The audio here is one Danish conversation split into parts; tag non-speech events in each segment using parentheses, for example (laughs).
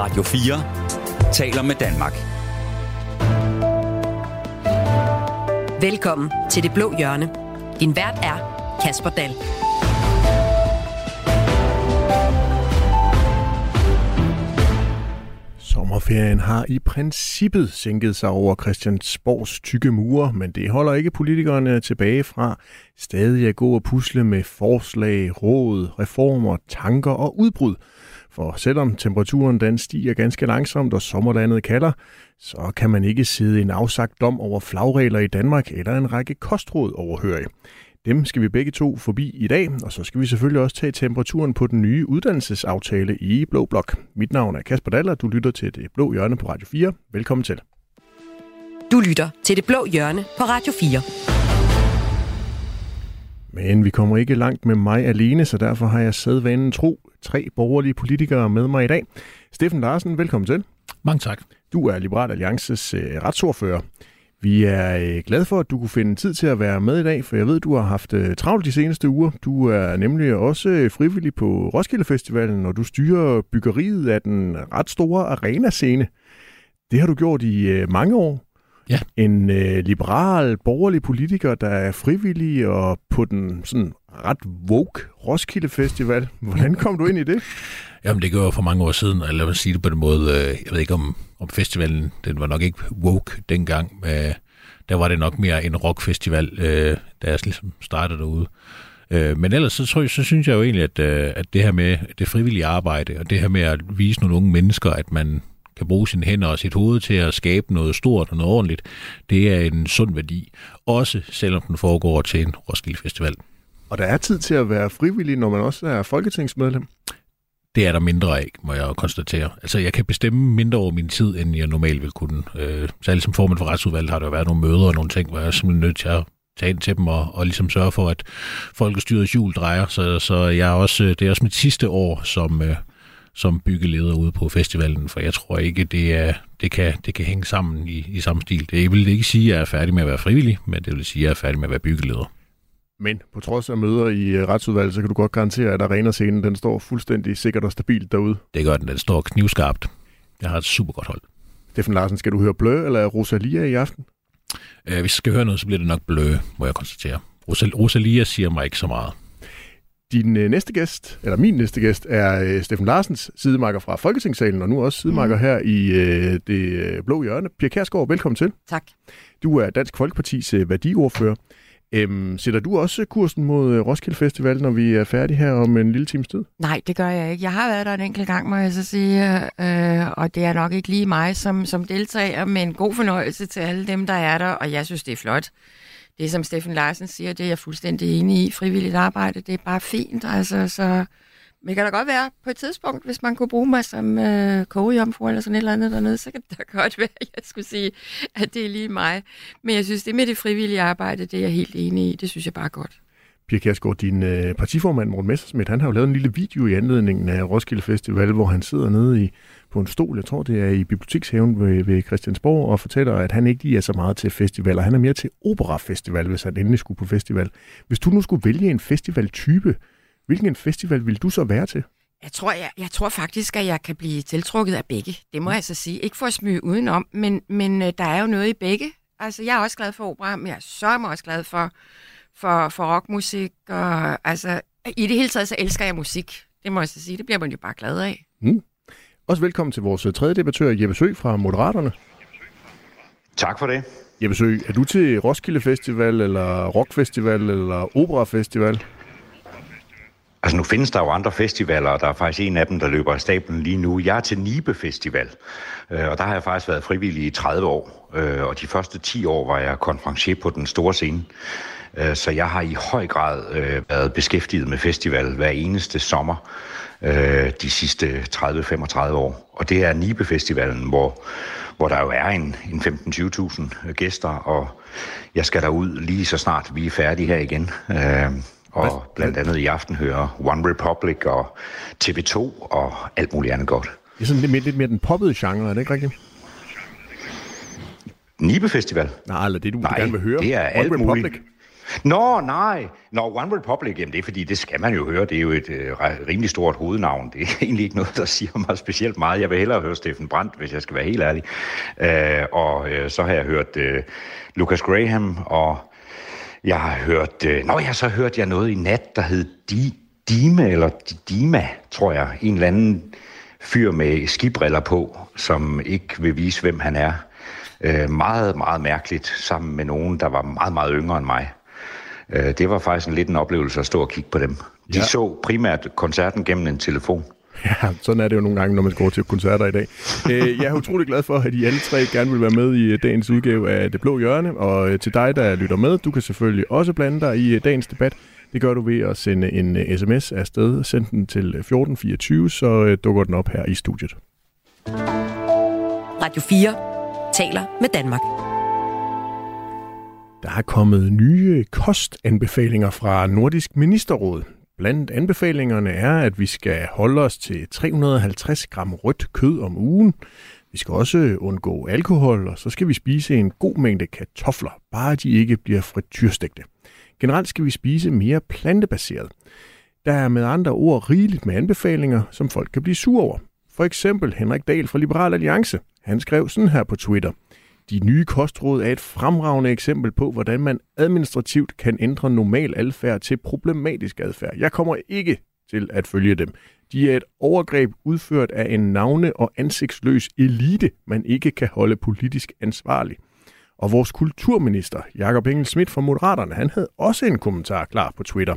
Radio 4 taler med Danmark. Velkommen til Det Blå Hjørne. Din vært er Kasper Dahl. Sommerferien har i princippet sænket sig over Christiansborgs tykke mure, men det holder ikke politikerne tilbage fra stadig at gå og pusle med forslag, råd, reformer, tanker og udbrud. For selvom temperaturen den stiger ganske langsomt og sommerlandet kalder, så kan man ikke sidde en afsagt dom over flagregler i Danmark eller en række kostråd overhøre. Dem skal vi begge to forbi i dag, og så skal vi selvfølgelig også tage temperaturen på den nye uddannelsesaftale i Blå Blok. Mit navn er Kasper Daller, du lytter til Det Blå Hjørne på Radio 4. Velkommen til. Du lytter til Det Blå Hjørne på Radio 4. Men vi kommer ikke langt med mig alene, så derfor har jeg sædvanen tro tre borgerlige politikere med mig i dag. Steffen Larsen, velkommen til. Mange tak. Du er Liberal Alliances øh, retsordfører. Vi er øh, glade for, at du kunne finde tid til at være med i dag, for jeg ved, du har haft øh, travlt de seneste uger. Du er nemlig også øh, frivillig på Roskilde Festivalen, og du styrer byggeriet af den ret store arenascene. Det har du gjort i mange år. Ja. En øh, liberal, borgerlig politiker, der er frivillig og på den sådan ret woke Roskilde Festival. Hvordan kom du ind i det? Jamen, det gjorde for mange år siden, eller lad mig sige det på den måde, øh, jeg ved ikke om, om festivalen, den var nok ikke woke dengang, Men øh, der var det nok mere en rockfestival, øh, da jeg ligesom startede derude. Men ellers så, tror jeg, så synes jeg jo egentlig, at, at det her med det frivillige arbejde, og det her med at vise nogle unge mennesker, at man kan bruge sine hænder og sit hoved til at skabe noget stort og noget ordentligt, det er en sund værdi, også selvom den foregår til en Roskilde Festival. Og der er tid til at være frivillig, når man også er folketingsmedlem. Det er der mindre af, må jeg konstatere. Altså, jeg kan bestemme mindre over min tid, end jeg normalt vil kunne. Øh, særligt som formand for retsudvalget har der jo været nogle møder og nogle ting, hvor jeg er simpelthen nødt til at tage ind til dem og, og ligesom sørge for, at folkestyrets hjul drejer. Så, så jeg er også, øh, det er også mit sidste år som, øh, som byggeleder ude på festivalen, for jeg tror ikke, det, er, det, kan, det kan hænge sammen i, i samme stil. Det vil ikke sige, at jeg er færdig med at være frivillig, men det vil sige, at jeg er færdig med at være byggeleder. Men på trods af møder i øh, retsudvalget, så kan du godt garantere, at arenascenen den står fuldstændig sikkert og stabilt derude. Det gør den. Den står knivskarpt. Jeg har et super godt hold. Steffen Larsen, skal du høre Blø eller Rosalia i aften? Øh, hvis jeg skal høre noget, så bliver det nok Blø, må jeg konstatere. Rosal- Rosalia siger mig ikke så meget. Din øh, næste gæst, eller min næste gæst, er øh, Steffen Larsens sidemarker fra Folketingssalen, og nu også sidemarker mm. her i øh, det øh, blå hjørne. Pia Kærsgaard, velkommen til. Tak. Du er Dansk Folkepartis øh, værdiordfører. Øhm, sætter du også kursen mod øh, Roskilde Festival, når vi er færdige her om en lille times tid? Nej, det gør jeg ikke. Jeg har været der en enkelt gang, må jeg så sige, øh, og det er nok ikke lige mig som, som deltager, men god fornøjelse til alle dem, der er der, og jeg synes, det er flot. Det, som Steffen Larsen siger, det er jeg fuldstændig enig i. Frivilligt arbejde, det er bare fint, altså, så... Men det kan da godt være på et tidspunkt, hvis man kunne bruge mig som øh, kogejomfru eller sådan et eller andet dernede, så kan det da (laughs) godt være, at jeg skulle sige, at det er lige mig. Men jeg synes, det med det frivillige arbejde, det er jeg helt enig i. Det synes jeg bare er godt. Pia Kjærsgaard, din øh, partiformand Morten Messersmith, han har jo lavet en lille video i anledningen af Roskilde Festival, hvor han sidder nede i, på en stol, jeg tror det er i Bibliotekshaven ved, ved Christiansborg, og fortæller, at han ikke lige er så meget til festivaler. Han er mere til operafestival, hvis han endelig skulle på festival. Hvis du nu skulle vælge en festivaltype, hvilken festival vil du så være til? Jeg tror, jeg, jeg tror faktisk, at jeg kan blive tiltrukket af begge. Det må jeg så sige. Ikke for at smyge udenom, men, men øh, der er jo noget i begge. Altså, jeg er også glad for opera, men jeg er så også glad for, for, for rockmusik. Og, altså, I det hele taget, så elsker jeg musik. Det må jeg så sige. Det bliver man jo bare glad af. Mm. Også velkommen til vores tredje debattør, Jeppe Sø fra Moderaterne. Tak for det. Jeppe Sø, er du til Roskilde Festival, eller Rockfestival, eller Operafestival? Altså nu findes der jo andre festivaler, og der er faktisk en af dem, der løber af stablen lige nu. Jeg er til Nibe Festival, øh, og der har jeg faktisk været frivillig i 30 år. Øh, og de første 10 år var jeg konferencier på den store scene. Øh, så jeg har i høj grad været beskæftiget med festival hver eneste sommer de sidste 30-35 år. Og det er Nibe Festivalen, hvor, hvor der jo er en, en 15-20.000 gæster, og jeg skal derud lige så snart vi er færdige her igen og blandt andet i aften hører One Republic og TV2 og alt muligt andet godt. Det er sådan lidt mere, lidt mere den poppede genre, er det ikke rigtigt? Nibe Festival? Nej, eller det du Nej, gerne vil høre. det er One alt Republic. muligt. Nå, nej. Nå, One Republic, jamen det er fordi, det skal man jo høre. Det er jo et øh, rimelig stort hovednavn. Det er (laughs) egentlig ikke noget, der siger mig specielt meget. Jeg vil hellere høre Steffen Brandt, hvis jeg skal være helt ærlig. Øh, og øh, så har jeg hørt øh, Lucas Graham, og jeg har hørt... Øh, nå, jeg så hørt jeg noget i nat, der hed Di, Dime, eller Dima, tror jeg. En eller anden fyr med skibriller på, som ikke vil vise, hvem han er. Øh, meget, meget mærkeligt, sammen med nogen, der var meget, meget yngre end mig. Øh, det var faktisk en lidt en oplevelse at stå og kigge på dem. De ja. så primært koncerten gennem en telefon. (laughs) Ja, sådan er det jo nogle gange, når man går til koncerter i dag. Øh, jeg er utrolig glad for, at I alle tre gerne vil være med i dagens udgave af Det Blå Hjørne. Og øh, til dig, der lytter med, du kan selvfølgelig også blande dig i dagens debat. Det gør du ved at sende en sms afsted. Send den til 1424, så dukker den op her i studiet. Radio 4 taler med Danmark. Der er kommet nye kostanbefalinger fra Nordisk Ministerråd. Blandt anbefalingerne er, at vi skal holde os til 350 gram rødt kød om ugen. Vi skal også undgå alkohol, og så skal vi spise en god mængde kartofler, bare de ikke bliver frityrstegte. Generelt skal vi spise mere plantebaseret. Der er med andre ord rigeligt med anbefalinger, som folk kan blive sure over. For eksempel Henrik Dahl fra Liberal Alliance. Han skrev sådan her på Twitter. De nye kostråd er et fremragende eksempel på, hvordan man administrativt kan ændre normal adfærd til problematisk adfærd. Jeg kommer ikke til at følge dem. De er et overgreb udført af en navne- og ansigtsløs elite, man ikke kan holde politisk ansvarlig. Og vores kulturminister, Jakob Engel Schmidt fra Moderaterne, han havde også en kommentar klar på Twitter.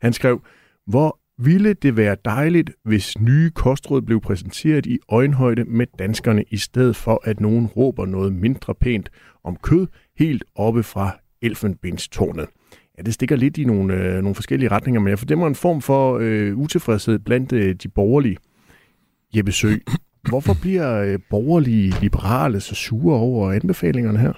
Han skrev, hvor ville det være dejligt, hvis nye kostråd blev præsenteret i øjenhøjde med danskerne, i stedet for at nogen råber noget mindre pænt om kød helt oppe fra elfenbenstårnet. Ja, det stikker lidt i nogle, øh, nogle forskellige retninger, men jeg fornemmer en form for øh, utilfredshed blandt øh, de borgerlige. Jeppe Sø, hvorfor bliver øh, borgerlige liberale så sure over anbefalingerne her?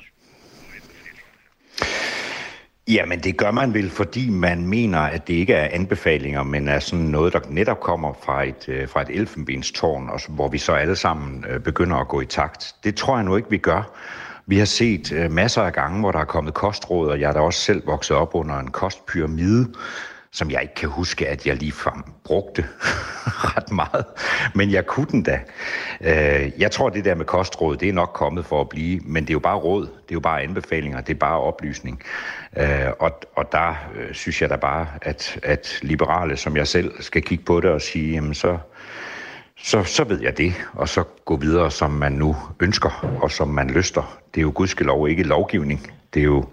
Jamen det gør man vel, fordi man mener, at det ikke er anbefalinger, men er sådan noget, der netop kommer fra et, øh, fra et elfenbenstårn, og hvor vi så alle sammen øh, begynder at gå i takt. Det tror jeg nu ikke, vi gør. Vi har set øh, masser af gange, hvor der er kommet kostråd, og jeg er da også selv vokset op under en kostpyramide, som jeg ikke kan huske, at jeg ligefrem brugte (laughs) ret meget. Men jeg kunne den da. Øh, jeg tror, det der med kostråd, det er nok kommet for at blive, men det er jo bare råd, det er jo bare anbefalinger, det er bare oplysning. Øh, og, og der øh, synes jeg da bare, at, at liberale som jeg selv skal kigge på det og sige, jamen så, så, så ved jeg det, og så gå videre, som man nu ønsker, og som man lyster. Det er jo gudskelov ikke lovgivning, det er jo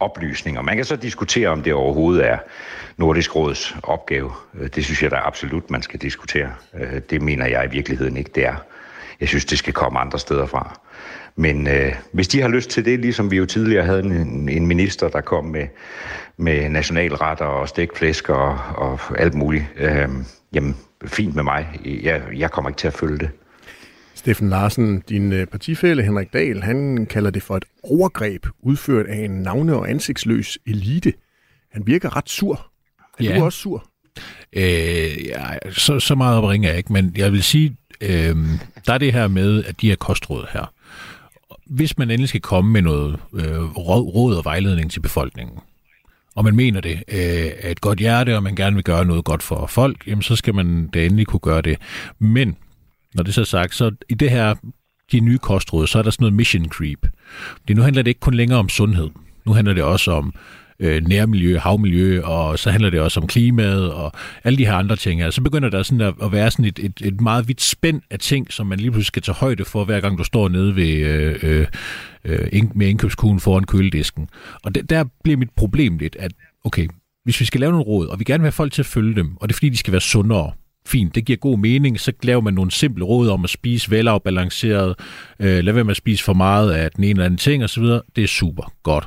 oplysninger. Man kan så diskutere, om det overhovedet er Nordisk Råds opgave. Øh, det synes jeg da absolut, man skal diskutere. Øh, det mener jeg i virkeligheden ikke, det er. Jeg synes, det skal komme andre steder fra. Men øh, hvis de har lyst til det, ligesom vi jo tidligere havde en, en minister, der kom med, med nationalretter og stikflæsk og, og alt muligt, øh, jamen fint med mig. Jeg, jeg kommer ikke til at følge det. Steffen Larsen, din øh, partifælle Henrik Dahl, han kalder det for et overgreb udført af en navne- og ansigtsløs elite. Han virker ret sur. Er ja. du også sur? Øh, ja, så, så meget opringer jeg ikke, men jeg vil sige, øh, der er det her med, at de her kostråd her, hvis man endelig skal komme med noget øh, råd og vejledning til befolkningen, og man mener det øh, er et godt hjerte, og man gerne vil gøre noget godt for folk, jamen så skal man da endelig kunne gøre det. Men når det så er sagt, så i det her, de nye kostråd, så er der sådan noget mission creep. Det nu handler det ikke kun længere om sundhed. Nu handler det også om øh, nærmiljø, havmiljø, og så handler det også om klimaet og alle de her andre ting her. Så begynder der sådan at, at være sådan et, et, et meget vidt spænd af ting, som man lige pludselig skal tage højde for, hver gang du står nede ved, øh, øh, øh med indkøbskuglen foran køledisken. Og det, der bliver mit problem lidt, at okay, hvis vi skal lave nogle råd, og vi gerne vil have folk til at følge dem, og det er fordi, de skal være sundere, fint, det giver god mening, så laver man nogle simple råd om at spise velafbalanceret, øh, lad være med at spise for meget af den ene eller anden ting osv., det er super godt.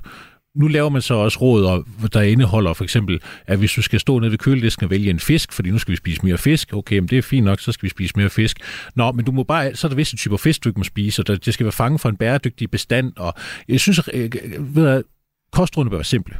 Nu laver man så også råd, der indeholder for eksempel, at hvis du skal stå nede ved køledisken og vælge en fisk, fordi nu skal vi spise mere fisk, okay, men det er fint nok, så skal vi spise mere fisk. Nå, men du må bare, så er der visse typer fisk, du ikke må spise, og det skal være fanget for en bæredygtig bestand, og jeg synes, øh, ved jeg, kostrådene bør være simple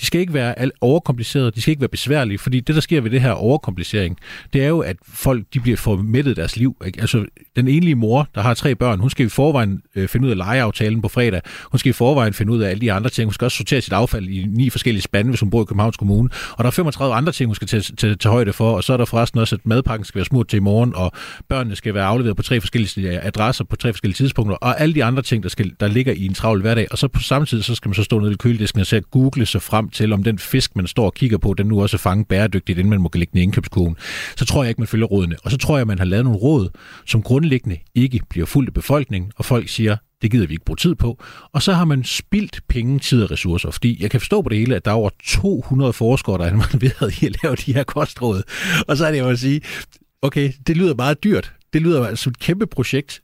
de skal ikke være overkomplicerede, de skal ikke være besværlige, fordi det, der sker ved det her overkomplicering, det er jo, at folk de bliver formættet deres liv. Ikke? Altså, den enlige mor, der har tre børn, hun skal i forvejen øh, finde ud af lejeaftalen på fredag. Hun skal i forvejen finde ud af alle de andre ting. Hun skal også sortere sit affald i ni forskellige spande, hvis hun bor i Københavns Kommune. Og der er 35 andre ting, hun skal tage, tage, tage højde for. Og så er der forresten også, at madpakken skal være smurt til i morgen, og børnene skal være afleveret på tre forskellige adresser på tre forskellige tidspunkter, og alle de andre ting, der, skal, der ligger i en travl hverdag. Og så på samme tid, så skal man så stå nede i køledisken og så google sig frem til, om den fisk, man står og kigger på, den nu også er fanget bæredygtigt, inden man må lægge den i indkøbskurven. Så tror jeg ikke, man følger rådene. Og så tror jeg, at man har lavet nogle råd, som grundlæggende ikke bliver fuldt af befolkningen, og folk siger, det gider vi ikke bruge tid på. Og så har man spildt penge, tid og ressourcer. Fordi jeg kan forstå på det hele, at der er over 200 forskere, der er involveret i at lave de her kostråd. Og så er det jo at sige, okay, det lyder meget dyrt. Det lyder som et kæmpe projekt.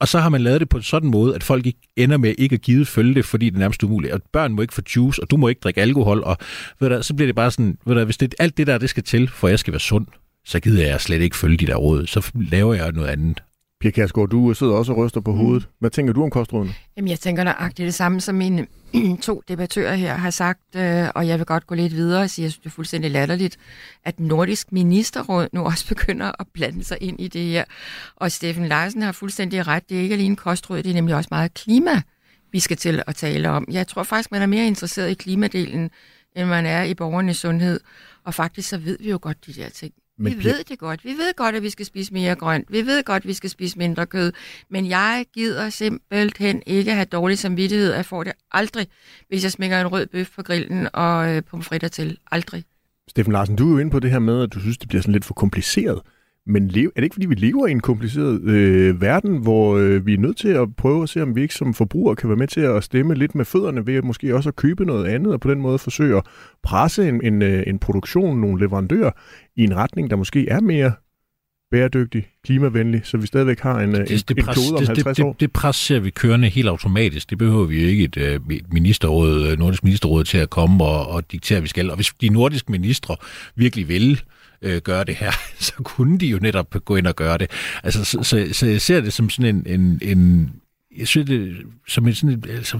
Og så har man lavet det på en sådan måde, at folk ikke ender med ikke at give følge det, fordi det er nærmest umuligt. Og børn må ikke få juice, og du må ikke drikke alkohol. Og ved du, så bliver det bare sådan, ved du, hvis det, alt det der, det skal til, for jeg skal være sund, så gider jeg slet ikke følge de der råd. Så laver jeg noget andet. Pia Kærsgaard, du sidder også og ryster på mm. hovedet. Hvad tænker du om kostrådene? Jamen, jeg tænker nøjagtigt det samme, som mine (clears throat) to debattører her har sagt, øh, og jeg vil godt gå lidt videre og sige, at jeg synes, det er fuldstændig latterligt, at Nordisk Ministerråd nu også (laughs) begynder at blande sig ind i det her. Og Steffen Larsen har fuldstændig ret. Det er ikke alene kostråd, det er nemlig også meget klima, vi skal til at tale om. Jeg tror faktisk, man er mere interesseret i klimadelen, end man er i borgernes sundhed. Og faktisk så ved vi jo godt de der ting. Men vi ved det godt. Vi ved godt, at vi skal spise mere grønt. Vi ved godt, at vi skal spise mindre kød. Men jeg gider simpelthen ikke have dårlig samvittighed. Jeg får det aldrig, hvis jeg smækker en rød bøf på grillen og øh, pomfritter til. Aldrig. Steffen Larsen, du er jo inde på det her med, at du synes, det bliver sådan lidt for kompliceret. Men er det ikke, fordi vi lever i en kompliceret øh, verden, hvor øh, vi er nødt til at prøve at se, om vi ikke som forbrugere kan være med til at stemme lidt med fødderne ved at måske også at købe noget andet, og på den måde forsøge at presse en, en, øh, en produktion, nogle leverandører, i en retning, der måske er mere bæredygtig, klimavenlig, så vi stadigvæk har en, det, en, det pres, en klode om 50 det, år? Det, det pres ser vi kørende helt automatisk. Det behøver vi jo ikke et, øh, et ministerråd, nordisk ministerråd til at komme og, og diktere, at vi skal. Og hvis de nordiske ministre virkelig vil, øh, Øh, gøre det her, (laughs) så kunne de jo netop gå ind og gøre det. Altså, så, så, så jeg ser det som sådan en, en, en jeg synes det som en sådan en, altså,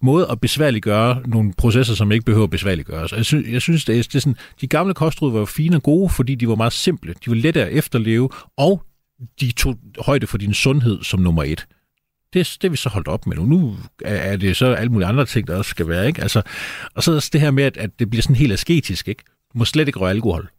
måde at besværliggøre nogle processer, som ikke behøver at besværliggøres. Jeg synes, jeg synes det, er, det er sådan, de gamle kostråd var fine og gode, fordi de var meget simple. De var lette at efterleve, og de tog højde for din sundhed som nummer et. Det, det er vi så holdt op med nu. Nu er det så alle mulige andre ting, der også skal være. Ikke? Altså, og så er det her med, at, at det bliver sådan helt asketisk. Ikke? Du må slet ikke røre alkohol.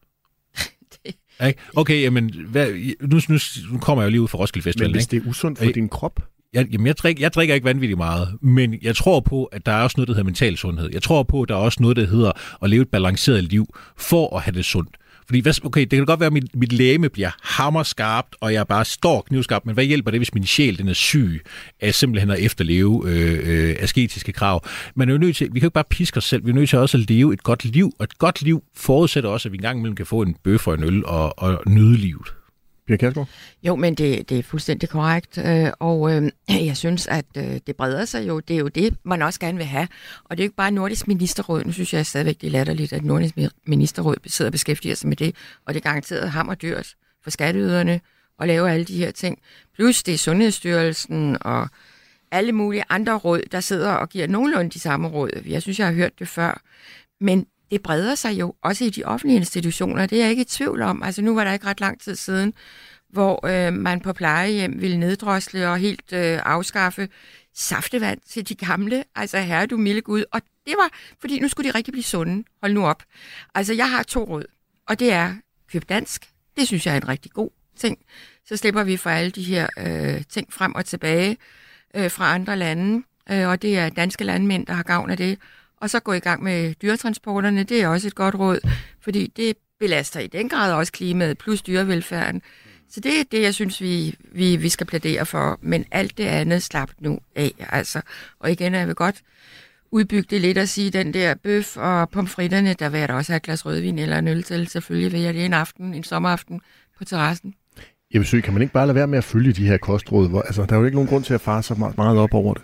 Ikke? Okay, jamen, hvad, nu, nu, nu kommer jeg jo lige ud fra Roskilde Festival. Men hvis det er usundt for din krop? Jeg, jamen, jeg, drikker, jeg drikker ikke vanvittigt meget, men jeg tror på, at der er også noget, der hedder mental sundhed. Jeg tror på, at der er også noget, der hedder at leve et balanceret liv for at have det sundt. Fordi, hvad, okay, det kan godt være, at mit, mit læme bliver hammerskarpt, og jeg bare står knivskarpt, men hvad hjælper det, hvis min sjæl den er syg af simpelthen at efterleve øh, øh, asketiske krav? Man er jo nødt til, vi kan jo ikke bare piske os selv, vi er nødt til også at leve et godt liv, og et godt liv forudsætter også, at vi engang imellem kan få en bøf og en øl og, og nyde livet. Pia Kærsgaard? Jo, men det, det er fuldstændig korrekt, øh, og øh, (clears throat) jeg synes, at øh, det breder sig jo. Det er jo det, man også gerne vil have. Og det er jo ikke bare Nordisk Ministerråd. Nu synes jeg stadigvæk, det er latterligt, at Nordisk Ministerråd sidder og beskæftiger sig med det, og det er garanteret hammerdyrt for skatteyderne at lave alle de her ting. Plus det er Sundhedsstyrelsen og alle mulige andre råd, der sidder og giver nogenlunde de samme råd. Jeg synes, jeg har hørt det før. Men det breder sig jo også i de offentlige institutioner. Det er jeg ikke i tvivl om. Altså nu var der ikke ret lang tid siden, hvor øh, man på plejehjem ville neddrosle og helt øh, afskaffe saftevand til de gamle. Altså herre du milde Gud. Og det var, fordi nu skulle de rigtig blive sunde. Hold nu op. Altså jeg har to råd, og det er køb dansk. Det synes jeg er en rigtig god ting. Så slipper vi for alle de her øh, ting frem og tilbage øh, fra andre lande. Øh, og det er danske landmænd, der har gavn af det. Og så gå i gang med dyretransporterne, det er også et godt råd, fordi det belaster i den grad også klimaet, plus dyrevelfærden. Så det er det, jeg synes, vi, vi, vi skal plædere for. Men alt det andet slap nu af. Altså. Og igen, jeg vil godt udbygge det lidt og sige, den der bøf og pomfritterne, der vil jeg da også have et glas rødvin eller en øl til. Selvfølgelig vil jeg det en aften, en sommeraften på terrassen. Jamen, så kan man ikke bare lade være med at følge de her kostråd? Hvor, altså, der er jo ikke nogen grund til at fare så meget op over det.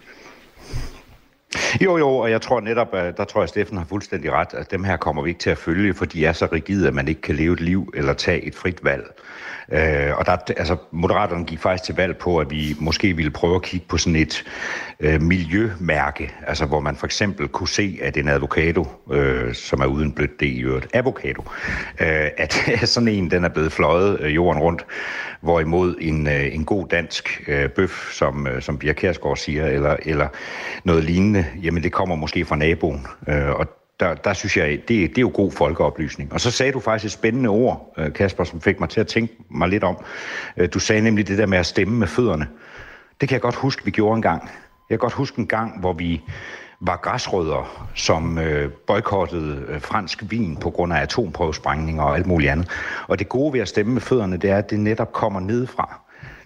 Jo, jo, og jeg tror netop, at der tror jeg, Steffen har fuldstændig ret, at dem her kommer vi ikke til at følge, for de er så rigide, at man ikke kan leve et liv eller tage et frit valg. Øh, og der, altså, Moderaterne gik faktisk til valg på, at vi måske ville prøve at kigge på sådan et øh, miljømærke, altså hvor man for eksempel kunne se, at en avocado, øh, som er uden blødt det i øvrigt, avocado, øh, at (laughs) sådan en, den er blevet fløjet øh, jorden rundt, hvorimod en, øh, en god dansk øh, bøf, som, øh, som Bia Kærsgaard siger, eller, eller noget lignende, jamen det kommer måske fra naboen. Øh, og der, der synes jeg, det, det er jo god folkeoplysning. Og så sagde du faktisk et spændende ord, øh, Kasper, som fik mig til at tænke mig lidt om. Øh, du sagde nemlig det der med at stemme med fødderne. Det kan jeg godt huske, vi gjorde en gang. Jeg kan godt huske en gang, hvor vi var græsrødder, som øh, boykottede øh, fransk vin på grund af atomprøvesprængninger og alt muligt andet. Og det gode ved at stemme med fødderne, det er, at det netop kommer nedefra.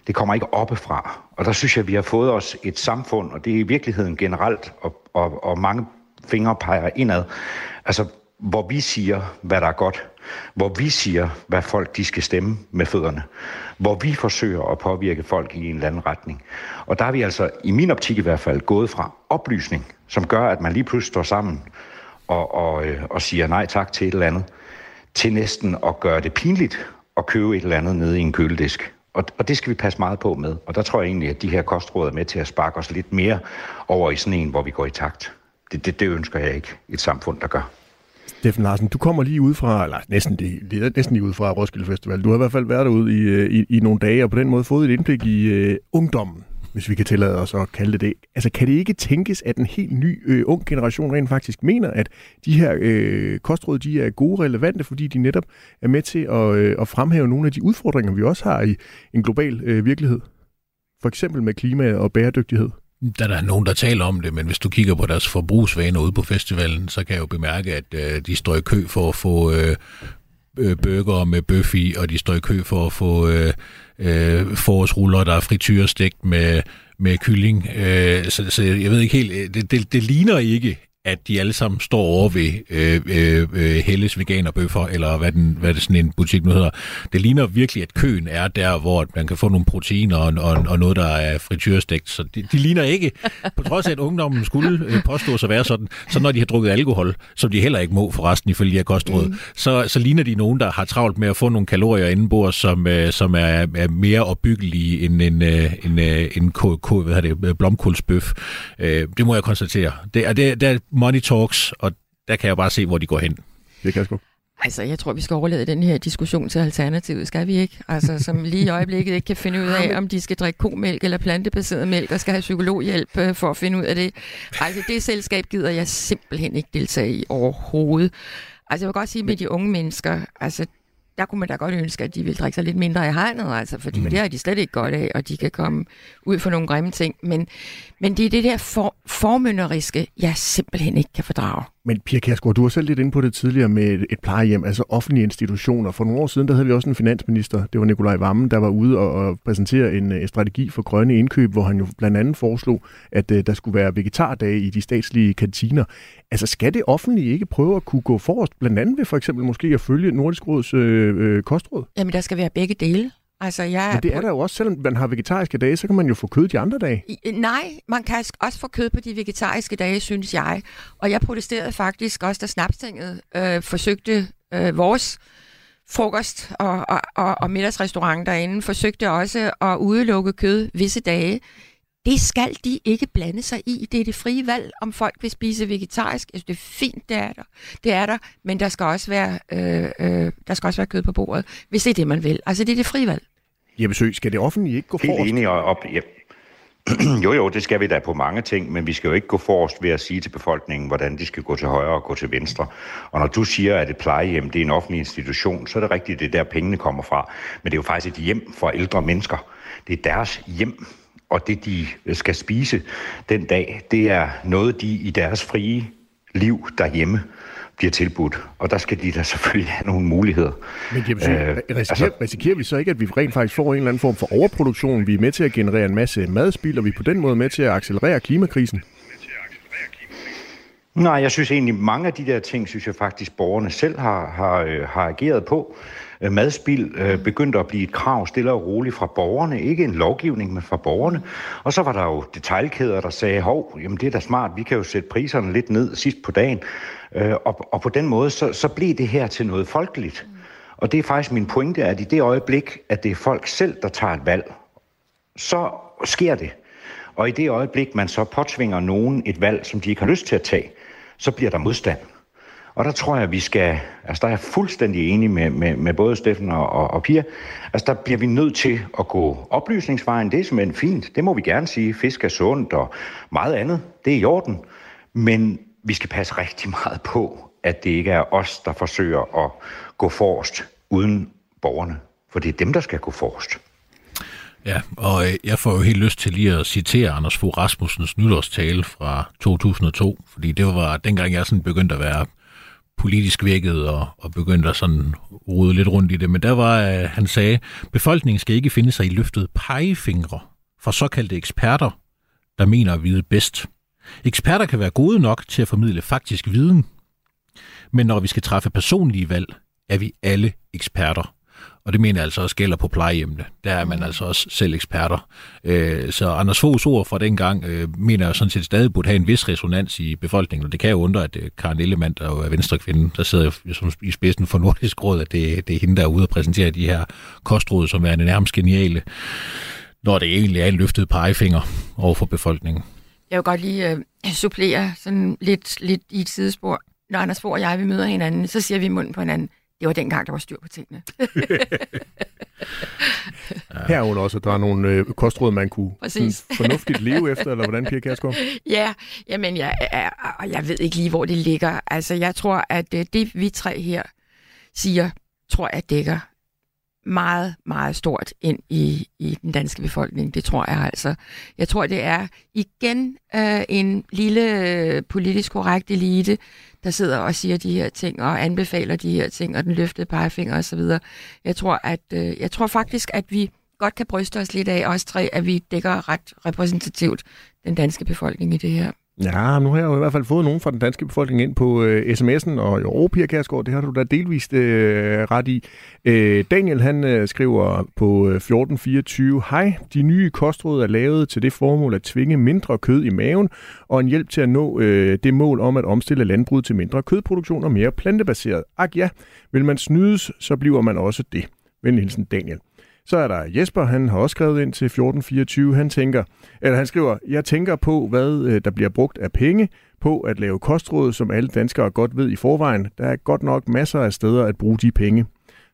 Det kommer ikke oppefra. Og der synes jeg, at vi har fået os et samfund, og det er i virkeligheden generelt, og, og, og mange fingre peger indad. Altså, hvor vi siger, hvad der er godt. Hvor vi siger, hvad folk de skal stemme med fødderne. Hvor vi forsøger at påvirke folk i en eller anden retning. Og der er vi altså, i min optik i hvert fald, gået fra oplysning, som gør, at man lige pludselig står sammen og, og, øh, og siger nej tak til et eller andet, til næsten at gøre det pinligt at købe et eller andet nede i en køledisk. Og, og det skal vi passe meget på med. Og der tror jeg egentlig, at de her kostråd er med til at sparke os lidt mere over i sådan en, hvor vi går i takt det, det, det ønsker jeg ikke et samfund, der gør. Steffen Larsen, du kommer lige ud fra, eller næsten, næsten lige ud fra Roskilde Festival. Du har i hvert fald været derude i, øh, i, i nogle dage, og på den måde fået et indblik i uh, ungdommen, hvis vi kan tillade os at kalde det det. Altså, kan det ikke tænkes, at en helt ny uh, ung generation rent faktisk mener, at de her uh, kostråd, de er gode relevante, fordi de netop er med til at, uh, at fremhæve nogle af de udfordringer, vi også har i en global uh, virkelighed? For eksempel med klima og bæredygtighed. Der er nogen, der taler om det, men hvis du kigger på deres forbrugsvaner ude på festivalen, så kan jeg jo bemærke, at øh, de står i kø for at få øh, øh, med bøf i, og de står i kø for at få øh, øh, forårsruller, der er frityrestegt med, med kylling. Øh, så, så jeg ved ikke helt, øh, det, det, det ligner ikke at de alle sammen står over ved øh, øh, øh, Helles veganerbøffer, eller hvad, den, hvad det sådan en butik nu hedder. Det ligner virkelig, at køen er der, hvor man kan få nogle proteiner og, og, og noget, der er frityrestegt. Så de, de ligner ikke, på trods af, at ungdommen skulle øh, påstå sig være sådan, så når de har drukket alkohol, som de heller ikke må forresten ifølge her kostråd, mm. så, så ligner de nogen, der har travlt med at få nogle kalorier indenbords, som, øh, som er, er mere opbyggelige end en, øh, en, øh, en hvad det, blomkålsbøf. Øh, det må jeg konstatere. Det er, det, det money talks, og der kan jeg bare se, hvor de går hen. Det kan jeg sgu. Altså, jeg tror, vi skal overlade den her diskussion til Alternativet, skal vi ikke? Altså, som lige i øjeblikket ikke kan finde ud af, (laughs) om de skal drikke komælk eller plantebaseret mælk, og skal have psykologhjælp øh, for at finde ud af det. Altså, det selskab gider jeg simpelthen ikke deltage i overhovedet. Altså, jeg vil godt sige med de unge mennesker, altså, der kunne man da godt ønske, at de ville drikke sig lidt mindre i hegnet, altså, fordi mm. det har de slet ikke godt af, og de kan komme ud for nogle grimme ting. Men, men det er det der for, formynderiske, jeg simpelthen ikke kan fordrage. Men Pia Kærsgaard, du var selv lidt inde på det tidligere med et plejehjem, altså offentlige institutioner. For nogle år siden, der havde vi også en finansminister, det var Nikolaj Vammen, der var ude og, og præsentere en, en strategi for grønne indkøb, hvor han jo blandt andet foreslog, at uh, der skulle være vegetardage i de statslige kantiner. Altså skal det offentlige ikke prøve at kunne gå forrest, blandt andet ved for eksempel måske at følge Nordisk Råds øh, øh, kostråd? Jamen der skal være begge dele. Altså, jeg Men det er der jo også, selvom man har vegetariske dage, så kan man jo få kød de andre dage. Nej, man kan også få kød på de vegetariske dage, synes jeg. Og jeg protesterede faktisk også, da Snapstinget øh, forsøgte øh, vores frokost- og, og, og, og middagsrestaurant derinde, forsøgte også at udelukke kød visse dage. Det skal de ikke blande sig i. Det er det frie valg, om folk vil spise vegetarisk. Altså, det er fint, det er der. Det er der, men der skal også være, øh, øh, der skal også være kød på bordet, hvis det er det, man vil. Altså, det er det frie valg. Jeppe Sø, skal det offentlige ikke gå Helt forrest? enig op. Ja. (clears throat) jo, jo, det skal vi da på mange ting, men vi skal jo ikke gå forrest ved at sige til befolkningen, hvordan de skal gå til højre og gå til venstre. Og når du siger, at et plejehjem det er en offentlig institution, så er det rigtigt, det er der pengene kommer fra. Men det er jo faktisk et hjem for ældre mennesker. Det er deres hjem, og det de skal spise den dag, det er noget, de i deres frie liv derhjemme bliver tilbudt. Og der skal de da selvfølgelig have nogle muligheder. Men Jeppe, øh, risikerer, altså, risikerer vi så ikke, at vi rent faktisk får en eller anden form for overproduktion? Vi er med til at generere en masse madspil, og vi er på den måde med til at accelerere klimakrisen? Nej, jeg synes egentlig, mange af de der ting, synes jeg faktisk, borgerne selv har, har, øh, har ageret på. Øh, madspil øh, begyndte at blive et krav stille og roligt fra borgerne. Ikke en lovgivning, men fra borgerne. Og så var der jo detaljkæder, der sagde, hov, jamen det er da smart, vi kan jo sætte priserne lidt ned sidst på dagen. Øh, og, og på den måde, så, så blev det her til noget folkeligt. Og det er faktisk min pointe, at i det øjeblik, at det er folk selv, der tager et valg, så sker det. Og i det øjeblik, man så påtvinger nogen et valg, som de ikke har lyst til at tage, så bliver der modstand. Og der tror jeg, at vi skal, altså der er jeg fuldstændig enig med, med, med både Steffen og, og, og Pia, altså der bliver vi nødt til at gå oplysningsvejen, det er simpelthen fint, det må vi gerne sige, fisk er sundt og meget andet, det er i orden, men vi skal passe rigtig meget på, at det ikke er os, der forsøger at gå forrest uden borgerne, for det er dem, der skal gå forrest. Ja, og øh, jeg får jo helt lyst til lige at citere Anders Fogh Rasmussens nytårstale fra 2002, fordi det var dengang jeg sådan begyndte at være politisk vækket og, og begyndte at sådan rode lidt rundt i det. Men der var, øh, han sagde, befolkningen skal ikke finde sig i løftet pegefingre fra såkaldte eksperter, der mener at vide bedst. Eksperter kan være gode nok til at formidle faktisk viden, men når vi skal træffe personlige valg, er vi alle eksperter. Og det mener jeg altså også gælder på plejehjemmene. Der er man mm. altså også selv eksperter. Øh, så Anders Foghs ord fra dengang øh, mener jeg sådan set stadig burde have en vis resonans i befolkningen. Og det kan jo undre, at øh, Karen Ellemann, der er venstre kvinde, der sidder som i spidsen for Nordisk Råd, at det, det er hende, der er ude og præsentere de her kostråd, som er nærmest geniale, når det egentlig er en løftet pegefinger over for befolkningen. Jeg vil godt lige uh, supplere sådan lidt, lidt i et sidespor. Når Anders Fogh og jeg, vi møder hinanden, så siger vi i munden på hinanden, det var dengang, der var styr på tingene. (laughs) Herunder også, at der er nogle øh, kostråd, man kunne sådan, (laughs) fornuftigt leve efter, eller hvordan, Pia Kærsgaard? (laughs) Ja, jamen, jeg, og jeg ved ikke lige, hvor det ligger. Altså, jeg tror, at øh, det, vi tre her siger, tror jeg dækker meget, meget stort ind i, i den danske befolkning. Det tror jeg altså. Jeg tror, det er igen øh, en lille øh, politisk korrekt elite, der sidder og siger de her ting og anbefaler de her ting og den løftede pegefinger osv. Jeg tror, at øh, jeg tror faktisk, at vi godt kan bryste os lidt af, os tre, at vi dækker ret repræsentativt den danske befolkning i det her. Ja, nu har jeg jo i hvert fald fået nogen fra den danske befolkning ind på øh, sms'en, og jo, Pia Kærsgaard, det har du da delvist øh, ret i. Øh, Daniel, han øh, skriver på øh, 1424, Hej, de nye kostråd er lavet til det formål at tvinge mindre kød i maven, og en hjælp til at nå øh, det mål om at omstille landbruget til mindre kødproduktion og mere plantebaseret. Ak ja, vil man snydes, så bliver man også det. Venlig hilsen, Daniel. Så er der Jesper, han har også skrevet ind til 1424. Han tænker, eller han skriver, jeg tænker på, hvad øh, der bliver brugt af penge på at lave kostråd, som alle danskere godt ved i forvejen. Der er godt nok masser af steder at bruge de penge.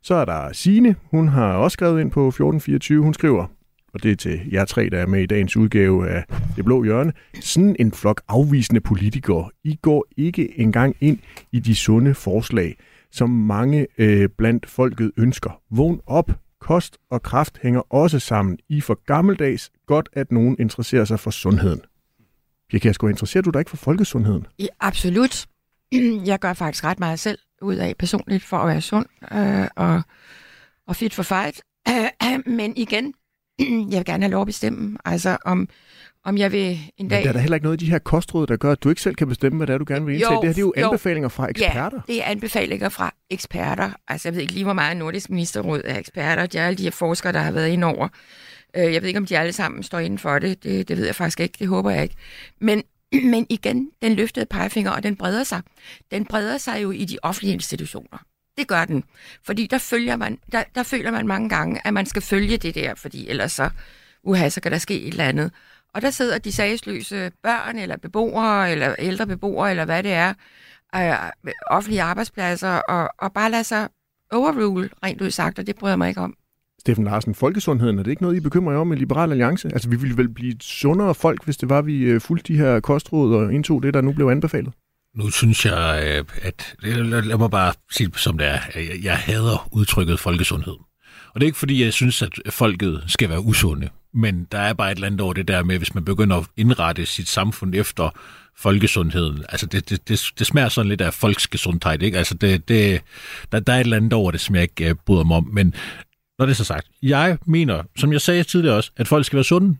Så er der Sine, hun har også skrevet ind på 1424. Hun skriver, og det er til jer tre, der er med i dagens udgave af Det Blå Hjørne. Sådan en flok afvisende politikere, I går ikke engang ind i de sunde forslag, som mange øh, blandt folket ønsker. Vågn op, Kost og kraft hænger også sammen. I for gammeldags godt, at nogen interesserer sig for sundheden. Pia Kjærsgaard, interesserer du dig ikke for folkesundheden? Ja, absolut. (clears throat) Jeg gør faktisk ret meget selv ud af personligt for at være sund øh, og, og fit for fight. (clears throat) Men igen, (clears throat) jeg vil gerne have lov at bestemme, altså om, om jeg vil en dag... Men der er der heller ikke noget i de her kostråd, der gør, at du ikke selv kan bestemme, hvad det er, du gerne vil indtage. Jo, det her det er jo, jo anbefalinger fra eksperter. Ja, det er anbefalinger fra eksperter. Altså, jeg ved ikke lige, hvor meget Nordisk Ministerråd er eksperter. De er alle de her forskere, der har været ind over. Øh, jeg ved ikke, om de alle sammen står inden for det. det. Det ved jeg faktisk ikke. Det håber jeg ikke. Men, (clears throat) men igen, den løftede pegefinger, og den breder sig. Den breder sig jo i de offentlige institutioner. Det gør den. Fordi der, følger man, der, der føler man mange gange, at man skal følge det der, fordi ellers så, uha, så kan der ske et eller andet. Og der sidder de sagsløse børn, eller beboere, eller ældre beboere, eller hvad det er, øh, offentlige arbejdspladser, og, og bare lader sig overrule, rent ud sagt, og det bryder jeg mig ikke om. Steffen Larsen, folkesundheden, er det ikke noget, I bekymrer jer om i Liberal Alliance? Altså, vi ville vel blive et sundere folk, hvis det var, vi øh, fulgte de her kostråd og indtog det, der nu blev anbefalet? Nu synes jeg, øh, at... Lad mig bare sige som det er. Jeg hader udtrykket folkesundhed. Og det er ikke, fordi jeg synes, at folket skal være usunde. Men der er bare et eller andet over det der med, hvis man begynder at indrette sit samfund efter folkesundheden. Altså, det, det, det, det smager sådan lidt af folksgesundhed, ikke? Altså, det, det, der, der er et eller andet over det, som jeg ikke uh, bryder mig om. Men når det er så sagt, jeg mener, som jeg sagde tidligere også, at folk skal være sunde.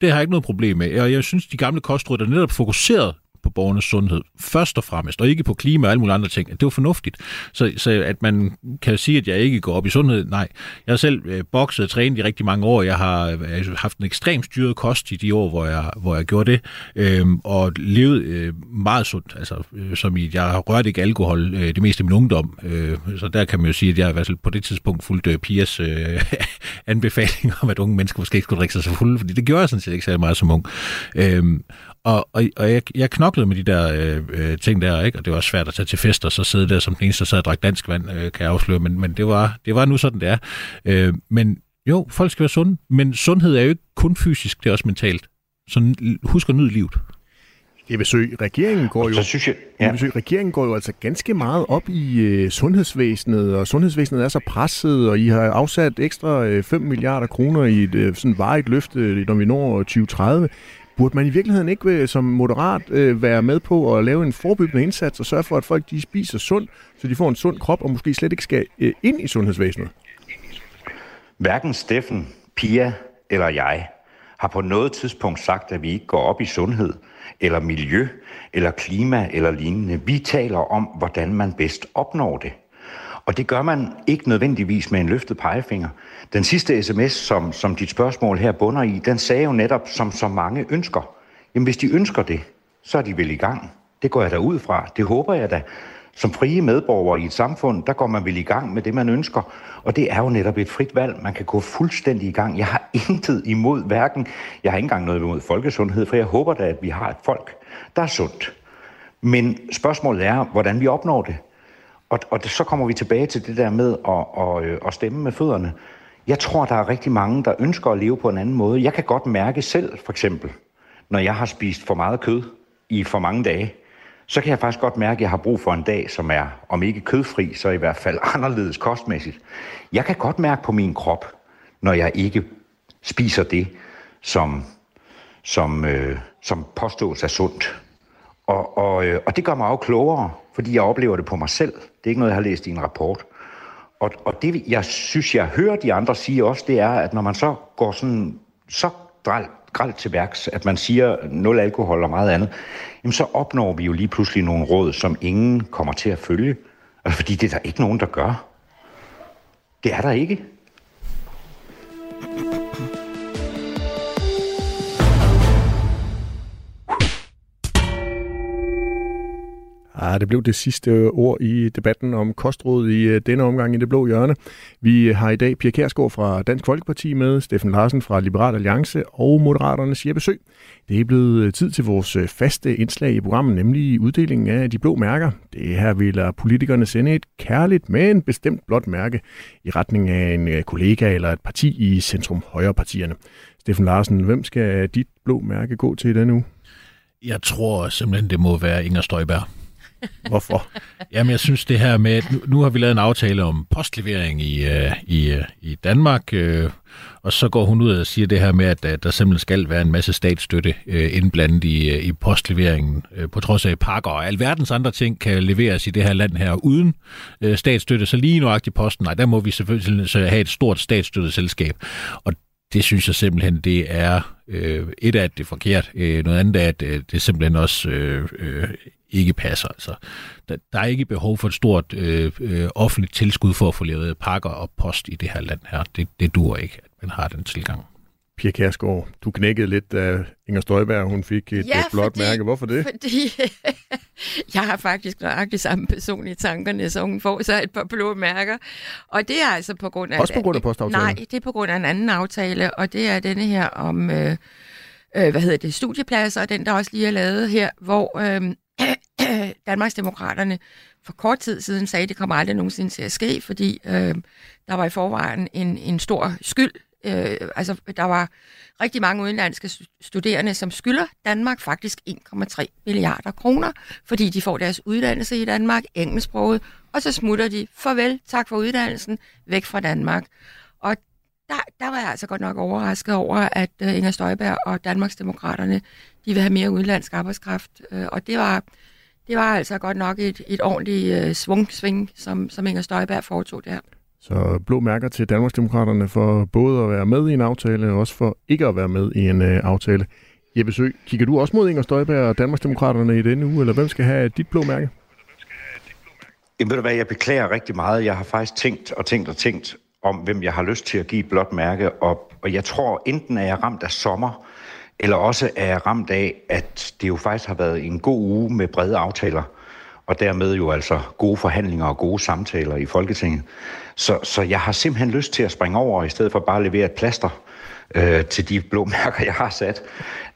Det har jeg ikke noget problem med. Og jeg synes, de gamle kostråd er netop fokuseret på borgernes sundhed, først og fremmest, og ikke på klima og alle mulige andre ting, det var fornuftigt. Så, så at man kan sige, at jeg ikke går op i sundhed, nej. Jeg har selv øh, bokset og trænet i rigtig mange år. Jeg har øh, haft en ekstremt styret kost i de år, hvor jeg, hvor jeg gjorde det, øh, og levet øh, meget sundt. Altså, øh, som i, jeg har rørt ikke alkohol øh, det meste af min ungdom, øh, så der kan man jo sige, at jeg i hvert fald på det tidspunkt fulgte øh, Pias øh, (laughs) anbefaling om, at unge mennesker måske ikke skulle drikke sig så fulde, fordi det gjorde jeg sådan set ikke særlig meget som ung. Øh, og, og, og jeg, jeg knoklede med de der øh, øh, ting der, ikke? og det var svært at tage til fest og så sidde der som den eneste, der sad og drak dansk vand, øh, kan jeg afsløre, men, men det, var, det var nu sådan, det er. Øh, men jo, folk skal være sunde, men sundhed er jo ikke kun fysisk, det er også mentalt. Så husk at nyde livet. Jeppe regeringen går jo, så synes jeg, ja. Sø, regeringen går jo altså ganske meget op i øh, sundhedsvæsenet, og sundhedsvæsenet er så presset, og I har afsat ekstra øh, 5 milliarder kroner i et øh, sådan varigt løfte, når vi når 2030. Burde man i virkeligheden ikke øh, som moderat øh, være med på at lave en forebyggende indsats og sørge for, at folk de spiser sundt, så de får en sund krop og måske slet ikke skal øh, ind i sundhedsvæsenet? Hverken Steffen, Pia eller jeg har på noget tidspunkt sagt, at vi ikke går op i sundhed, eller miljø, eller klima, eller lignende. Vi taler om, hvordan man bedst opnår det. Og det gør man ikke nødvendigvis med en løftet pegefinger. Den sidste sms, som, som dit spørgsmål her bunder i, den sagde jo netop, som så mange ønsker. Jamen hvis de ønsker det, så er de vel i gang. Det går jeg da ud fra. Det håber jeg da. Som frie medborgere i et samfund, der går man vel i gang med det, man ønsker. Og det er jo netop et frit valg. Man kan gå fuldstændig i gang. Jeg har (laughs) intet imod hverken. Jeg har ikke engang noget imod folkesundhed, for jeg håber da, at vi har et folk, der er sundt. Men spørgsmålet er, hvordan vi opnår det. Og, og så kommer vi tilbage til det der med at, at, øh, at stemme med fødderne. Jeg tror, der er rigtig mange, der ønsker at leve på en anden måde. Jeg kan godt mærke selv, for eksempel, når jeg har spist for meget kød i for mange dage, så kan jeg faktisk godt mærke, at jeg har brug for en dag, som er, om ikke kødfri, så i hvert fald (laughs) anderledes kostmæssigt. Jeg kan godt mærke på min krop, når jeg ikke spiser det, som, som, øh, som påstås er sundt. Og, og, øh, og det gør mig også klogere, fordi jeg oplever det på mig selv. Det er ikke noget, jeg har læst i en rapport. Og, og det, jeg synes, jeg hører de andre sige også, det er, at når man så går sådan, så gralt til værks, at man siger nul alkohol og meget andet, jamen så opnår vi jo lige pludselig nogle råd, som ingen kommer til at følge. Altså, fordi det er der ikke nogen, der gør. Det er der ikke. Ah, det blev det sidste ord i debatten om kostråd i øh, denne omgang i det blå hjørne. Vi har i dag Pia Kærsgaard fra Dansk Folkeparti med, Steffen Larsen fra Liberal Alliance og Moderaternes Jeppe Sø. Det er blevet øh, tid til vores øh, faste indslag i programmet, nemlig uddelingen af de blå mærker. Det her vil politikerne sende et kærligt, men bestemt blåt mærke i retning af en kollega eller et parti i centrum højre partierne. Steffen Larsen, hvem skal dit blå mærke gå til i denne uge? Jeg tror simpelthen, det må være Inger Støjberg. Hvorfor? (laughs) Jamen, jeg synes det her med, at nu, nu har vi lavet en aftale om postlevering i, uh, i, uh, i Danmark, uh, og så går hun ud og siger det her med, at, at der simpelthen skal være en masse statsstøtte uh, indblandet i, uh, i postleveringen, uh, på trods af pakker og alverdens andre ting kan leveres i det her land her uden uh, statsstøtte. Så lige nuagtigt posten, nej, der må vi selvfølgelig så have et stort statsstøttet selskab. Og det synes jeg simpelthen, det er øh, et af, at det er forkert. Øh, noget andet er, at øh, det simpelthen også øh, øh, ikke passer. Altså, der, der er ikke behov for et stort øh, øh, offentligt tilskud for at få lavet pakker og post i det her land her. Det, det dur ikke, at man har den tilgang. Pia Kærsgaard, du knækkede lidt, da Inger Støjberg hun fik et, ja, blåt fordi, mærke. Hvorfor det? Fordi (laughs) jeg har faktisk nøjagtigt samme person i tankerne, så hun får så et par blå mærker. Og det er altså på grund af... Også på grund af postaftalen? Nej, det er på grund af en anden aftale, og det er denne her om... Øh, øh, hvad hedder det, studiepladser, den der også lige er lavet her, hvor øh, (clears throat) Danmarksdemokraterne for kort tid siden sagde, at det kommer aldrig nogensinde til at ske, fordi øh, der var i forvejen en, en stor skyld. Øh, altså, der var rigtig mange udenlandske studerende, som skylder Danmark faktisk 1,3 milliarder kroner, fordi de får deres uddannelse i Danmark, engelsksproget, og så smutter de, farvel, tak for uddannelsen, væk fra Danmark. Og der, der var jeg altså godt nok overrasket over, at øh, Inger Støjberg og Danmarksdemokraterne, de vil have mere udenlandsk arbejdskraft. øh, og det var, det var altså godt nok et, et ordentligt svung svungsving, som, som Inger Støjberg foretog der. Så blå mærker til Danmarksdemokraterne for både at være med i en aftale, og også for ikke at være med i en øh, aftale. Jeppe Sø, kigger du også mod Inger Støjberg og Danmarksdemokraterne i denne uge, eller hvem skal have dit blå mærke? Jamen ved du hvad, jeg beklager rigtig meget. Jeg har faktisk tænkt og tænkt og tænkt om, hvem jeg har lyst til at give et blåt mærke, og, og jeg tror, enten er jeg ramt af sommer, eller også er jeg ramt af, at det jo faktisk har været en god uge med brede aftaler, og dermed jo altså gode forhandlinger og gode samtaler i Folketinget. Så, så jeg har simpelthen lyst til at springe over, i stedet for bare at levere et plaster øh, til de blå mærker, jeg har sat.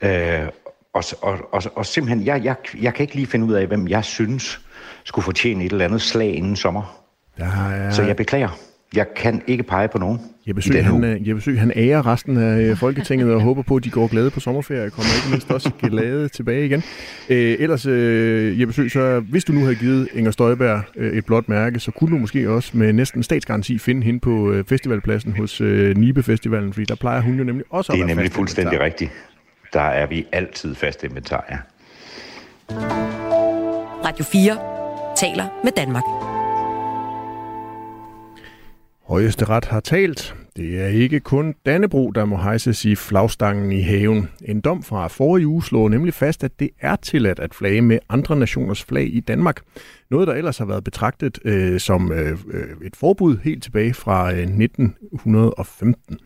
Øh, og, og, og, og simpelthen, jeg, jeg, jeg kan ikke lige finde ud af, hvem jeg synes skulle fortjene et eller andet slag inden sommer. Der er... Så jeg beklager. Jeg kan ikke pege på nogen. Jeppe Sø, han, øh, Jeppe Sø, han ærer resten af øh, Folketinget og håber på, at de går glade på sommerferie og kommer ikke mindst også glade tilbage igen. Øh, ellers, øh, Jeppe Sø, så hvis du nu havde givet Inger Støjberg øh, et blåt mærke, så kunne du måske også med næsten statsgaranti finde hende på øh, festivalpladsen hos øh, Nibe Festivalen, fordi der plejer hun jo nemlig også at Det er nemlig fuldstændig rigtigt. Der er vi altid fast inventar, ja. Radio 4 taler med Danmark. Højesteret har talt. Det er ikke kun Dannebro, der må hejses i flagstangen i haven. En dom fra forrige uge slår nemlig fast, at det er tilladt at flage med andre nationers flag i Danmark. Noget, der ellers har været betragtet øh, som øh, øh et forbud helt tilbage fra øh, 1915.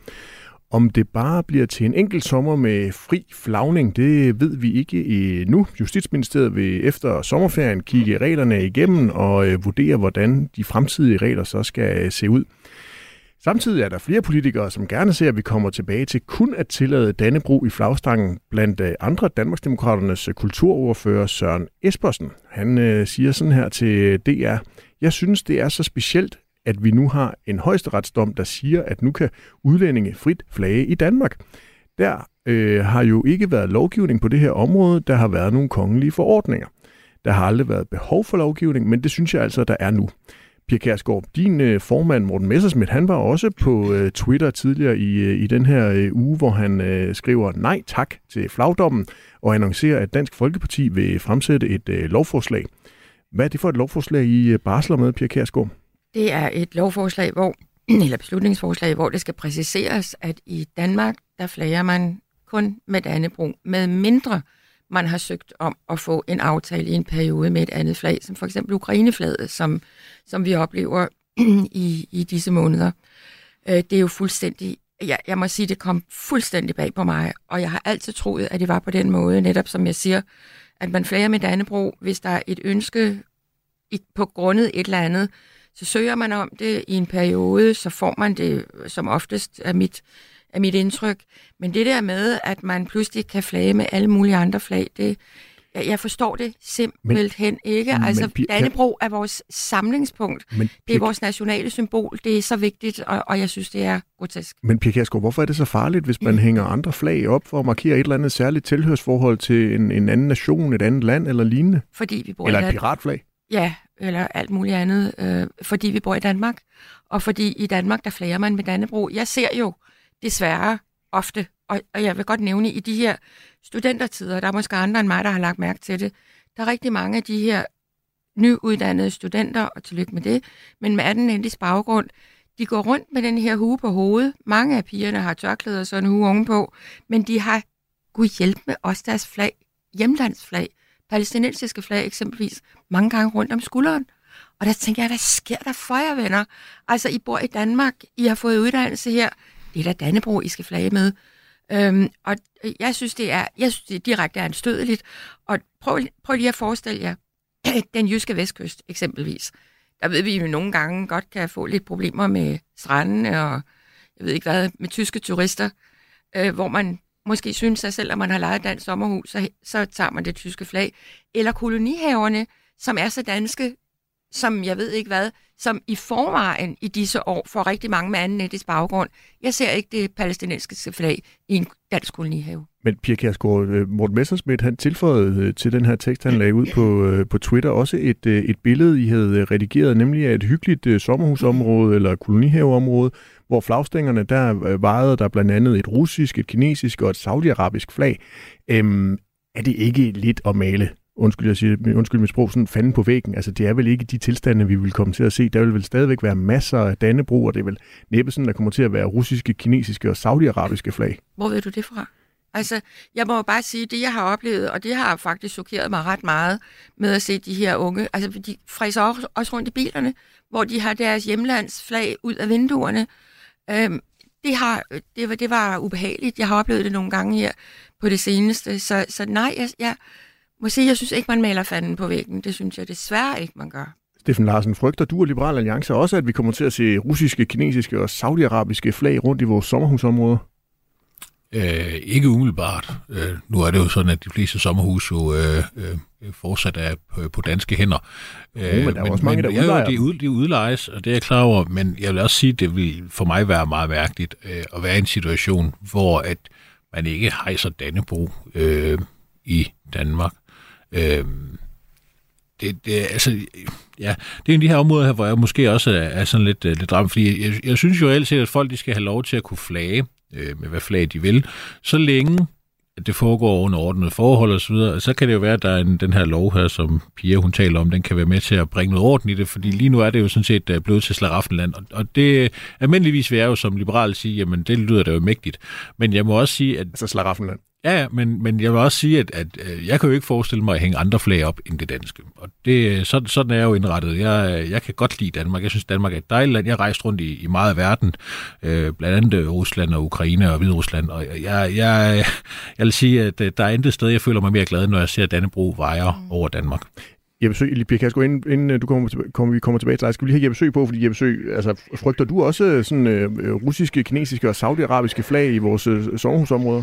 Om det bare bliver til en enkelt sommer med fri flagning, det ved vi ikke endnu. Justitsministeriet vil efter sommerferien kigge reglerne igennem og øh, vurdere, hvordan de fremtidige regler så skal øh, se ud. Samtidig er der flere politikere, som gerne ser, at vi kommer tilbage til kun at tillade Dannebrog i flagstangen. Blandt øh, andre Danmarksdemokraternes kulturordfører Søren Espersen. Han øh, siger sådan her til DR. Jeg synes, det er så specielt, at vi nu har en højesteretsdom, der siger, at nu kan udlændinge frit flage i Danmark. Der øh, har jo ikke været lovgivning på det her område. Der har været nogle kongelige forordninger. Der har aldrig været behov for lovgivning, men det synes jeg altså, der er nu. Pia Kærsgaard, din øh, formand Morten Messersmith, han var også på øh, Twitter tidligere i, øh, i den her øh, uge, hvor han øh, skriver nej tak til flagdommen og annoncerer, at Dansk Folkeparti vil fremsætte et øh, lovforslag. Hvad er det for et lovforslag, I øh, barsler med, Pia Kærsgaard? Det er et lovforslag, hvor, (clears throat) eller beslutningsforslag, hvor det skal præciseres, at i Danmark, der flager man kun med Dannebrog, med mindre man har søgt om at få en aftale i en periode med et andet flag, som for eksempel Ukraineflaget, som, som vi oplever (clears throat) i, i disse måneder. Øh, det er jo fuldstændig, jeg, jeg må sige, det kom fuldstændig bag på mig, og jeg har altid troet, at det var på den måde, netop som jeg siger, at man flager med Dannebrog, hvis der er et ønske i, på grundet et eller andet, så søger man om det i en periode, så får man det som oftest af mit, af mit indtryk. Men det der med, at man pludselig kan flage med alle mulige andre flag, det, jeg, jeg forstår det simpelthen men, ikke. Altså, men, Dannebro er vores samlingspunkt. Men, det er vores nationale symbol. Det er så vigtigt, og, og jeg synes, det er grotesk. Men Pia Kjærsgaard, hvorfor er det så farligt, hvis man mm. hænger andre flag op for at markere et eller andet særligt tilhørsforhold til en, en anden nation, et andet land eller lignende? Fordi vi bor eller et piratflag? Ja, eller alt muligt andet, øh, fordi vi bor i Danmark. Og fordi i Danmark, der flager man med Dannebro. Jeg ser jo desværre ofte, og, og jeg vil godt nævne, i de her studentertider, der er måske andre end mig, der har lagt mærke til det, der er rigtig mange af de her nyuddannede studenter, og tillykke med det, men med anden endelige baggrund, de går rundt med den her hue på hovedet. Mange af pigerne har tørklæder og sådan en hue ovenpå, men de har, gud hjælp med også deres flag, hjemlandsflag, palæstinensiske flag eksempelvis, mange gange rundt om skulderen. Og der tænker jeg, hvad sker der for jer, venner? Altså, I bor i Danmark, I har fået uddannelse her, det er da Dannebro, I skal flage med. Øhm, og jeg synes, det er, jeg synes, det er direkte anstødeligt. Og prøv, prøv lige at forestille jer, (clears throat) den jyske vestkyst eksempelvis. Der ved vi jo nogle gange godt kan få lidt problemer med strandene og jeg ved ikke hvad, med tyske turister, øh, hvor man måske synes, at selvom man har lejet dansk sommerhus, så, så tager man det tyske flag. Eller kolonihaverne, som er så danske, som jeg ved ikke hvad, som i forvejen i disse år får rigtig mange med anden etisk baggrund. Jeg ser ikke det palæstinensiske flag i en dansk kolonihave. Men Pia Kjærsgaard, øh, Morten Messersmith, han tilføjede øh, til den her tekst, han lagde ud på, øh, på Twitter, også et, et billede, I havde redigeret, nemlig af et hyggeligt sommerhusområde eller kolonihaveområde, hvor flagstængerne, der øh, vejede der blandt andet et russisk, et kinesisk og et saudiarabisk flag. Øhm, er det ikke lidt at male undskyld, jeg siger, undskyld mit sprog, sådan fanden på væggen. Altså, det er vel ikke de tilstande, vi vil komme til at se. Der vil vel stadigvæk være masser af Dannebro, og det er vel næppe sådan, der kommer til at være russiske, kinesiske og saudiarabiske flag. Hvor ved du det fra? Altså, jeg må jo bare sige, det jeg har oplevet, og det har faktisk chokeret mig ret meget med at se de her unge, altså de fræser også, rundt i bilerne, hvor de har deres hjemlandsflag ud af vinduerne. Øhm, det, har, det, var, det var ubehageligt. Jeg har oplevet det nogle gange her på det seneste. Så, så nej, jeg, jeg må sige, jeg synes ikke, man maler fanden på væggen. Det synes jeg desværre ikke, man gør. Steffen Larsen, frygter du og Liberal Alliance også, at vi kommer til at se russiske, kinesiske og saudiarabiske flag rundt i vores sommerhusområder? Øh, ikke umiddelbart. Øh, nu er det jo sådan, at de fleste sommerhus jo øh, øh, fortsat er på, på danske hænder. Øh, men der er men, også mange, der udlejer ja, de, ud, de udlejes, og det er jeg klar over, men jeg vil også sige, at det vil for mig være meget mærkeligt øh, at være i en situation, hvor at man ikke hejser Dannebro øh, i Danmark. Øh, det, det, altså, ja, det er en af de her områder her, hvor jeg måske også er, er sådan lidt, lidt ramt, fordi jeg, jeg synes jo altid, at folk de skal have lov til at kunne flage øh, med hvad flag de vil, så længe det foregår under ordnede forhold og så så kan det jo være, at der er en, den her lov her, som Pia hun taler om, den kan være med til at bringe noget orden i det, fordi lige nu er det jo sådan set øh, blevet til slaraffenland, og, og det almindeligvis vil jeg jo som liberal sige, jamen det lyder da jo mægtigt, men jeg må også sige, at... Altså slaraffenland? Ja, men, men jeg vil også sige, at, at jeg kan jo ikke forestille mig at hænge andre flag op end det danske. Og det, sådan, sådan er jeg jo indrettet. Jeg, jeg kan godt lide Danmark. Jeg synes, Danmark er et dejligt land. Jeg har rejst rundt i, i meget af verden, øh, blandt andet Rusland og Ukraine og Hviderusland. Og jeg, jeg, jeg vil sige, at der er intet sted, jeg føler mig mere glad, når jeg ser Dannebro vejer mm. over Danmark. Jeppe Sø, lige Pia Kærsgaard, inden, inden du kommer, tilbage, kommer, vi kommer tilbage til dig, skal vi lige have Jeppe Sø på, fordi Jeppe Sø, altså, frygter du også sådan øh, russiske, kinesiske og saudiarabiske flag i vores øh, sommerhusområder?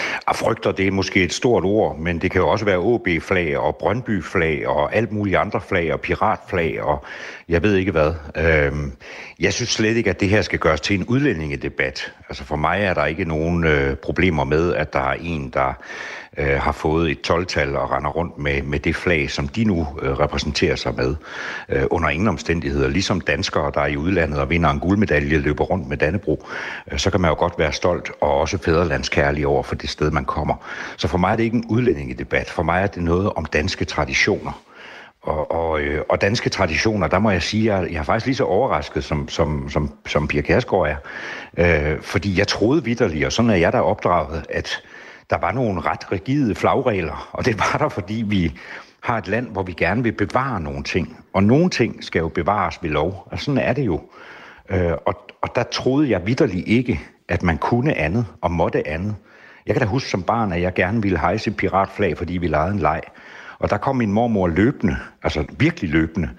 Jeg frygter, det er måske et stort ord, men det kan jo også være OB-flag og Brøndby-flag og alt mulige andre flag og piratflag og jeg ved ikke hvad. Øhm, jeg synes slet ikke, at det her skal gøres til en udlændingedebat. Altså for mig er der ikke nogen øh, problemer med, at der er en, der øh, har fået et 12-tal og render rundt med, med det flag, som de nu øh, repræsenterer sig med, øh, under ingen omstændigheder. Ligesom danskere, der er i udlandet og vinder en guldmedalje, løber rundt med Dannebro, øh, så kan man jo godt være stolt og også fædrelandskærlig over for det sted, man kommer. Så for mig er det ikke en udlændingedebat. For mig er det noget om danske traditioner. Og, og, øh, og danske traditioner, der må jeg sige, at jeg, jeg er faktisk lige så overrasket, som, som, som, som Pia Kærsgaard er. Øh, fordi jeg troede vidderligt, og sådan er jeg der opdraget, at der var nogle ret rigide flagregler, og det var der, fordi vi har et land, hvor vi gerne vil bevare nogle ting. Og nogle ting skal jo bevares ved lov, og sådan er det jo. Øh, og, og der troede jeg vidderligt ikke, at man kunne andet og måtte andet. Jeg kan da huske som barn, at jeg gerne ville hejse piratflag, fordi vi legede en leg. Og der kom min mormor løbende, altså virkelig løbende,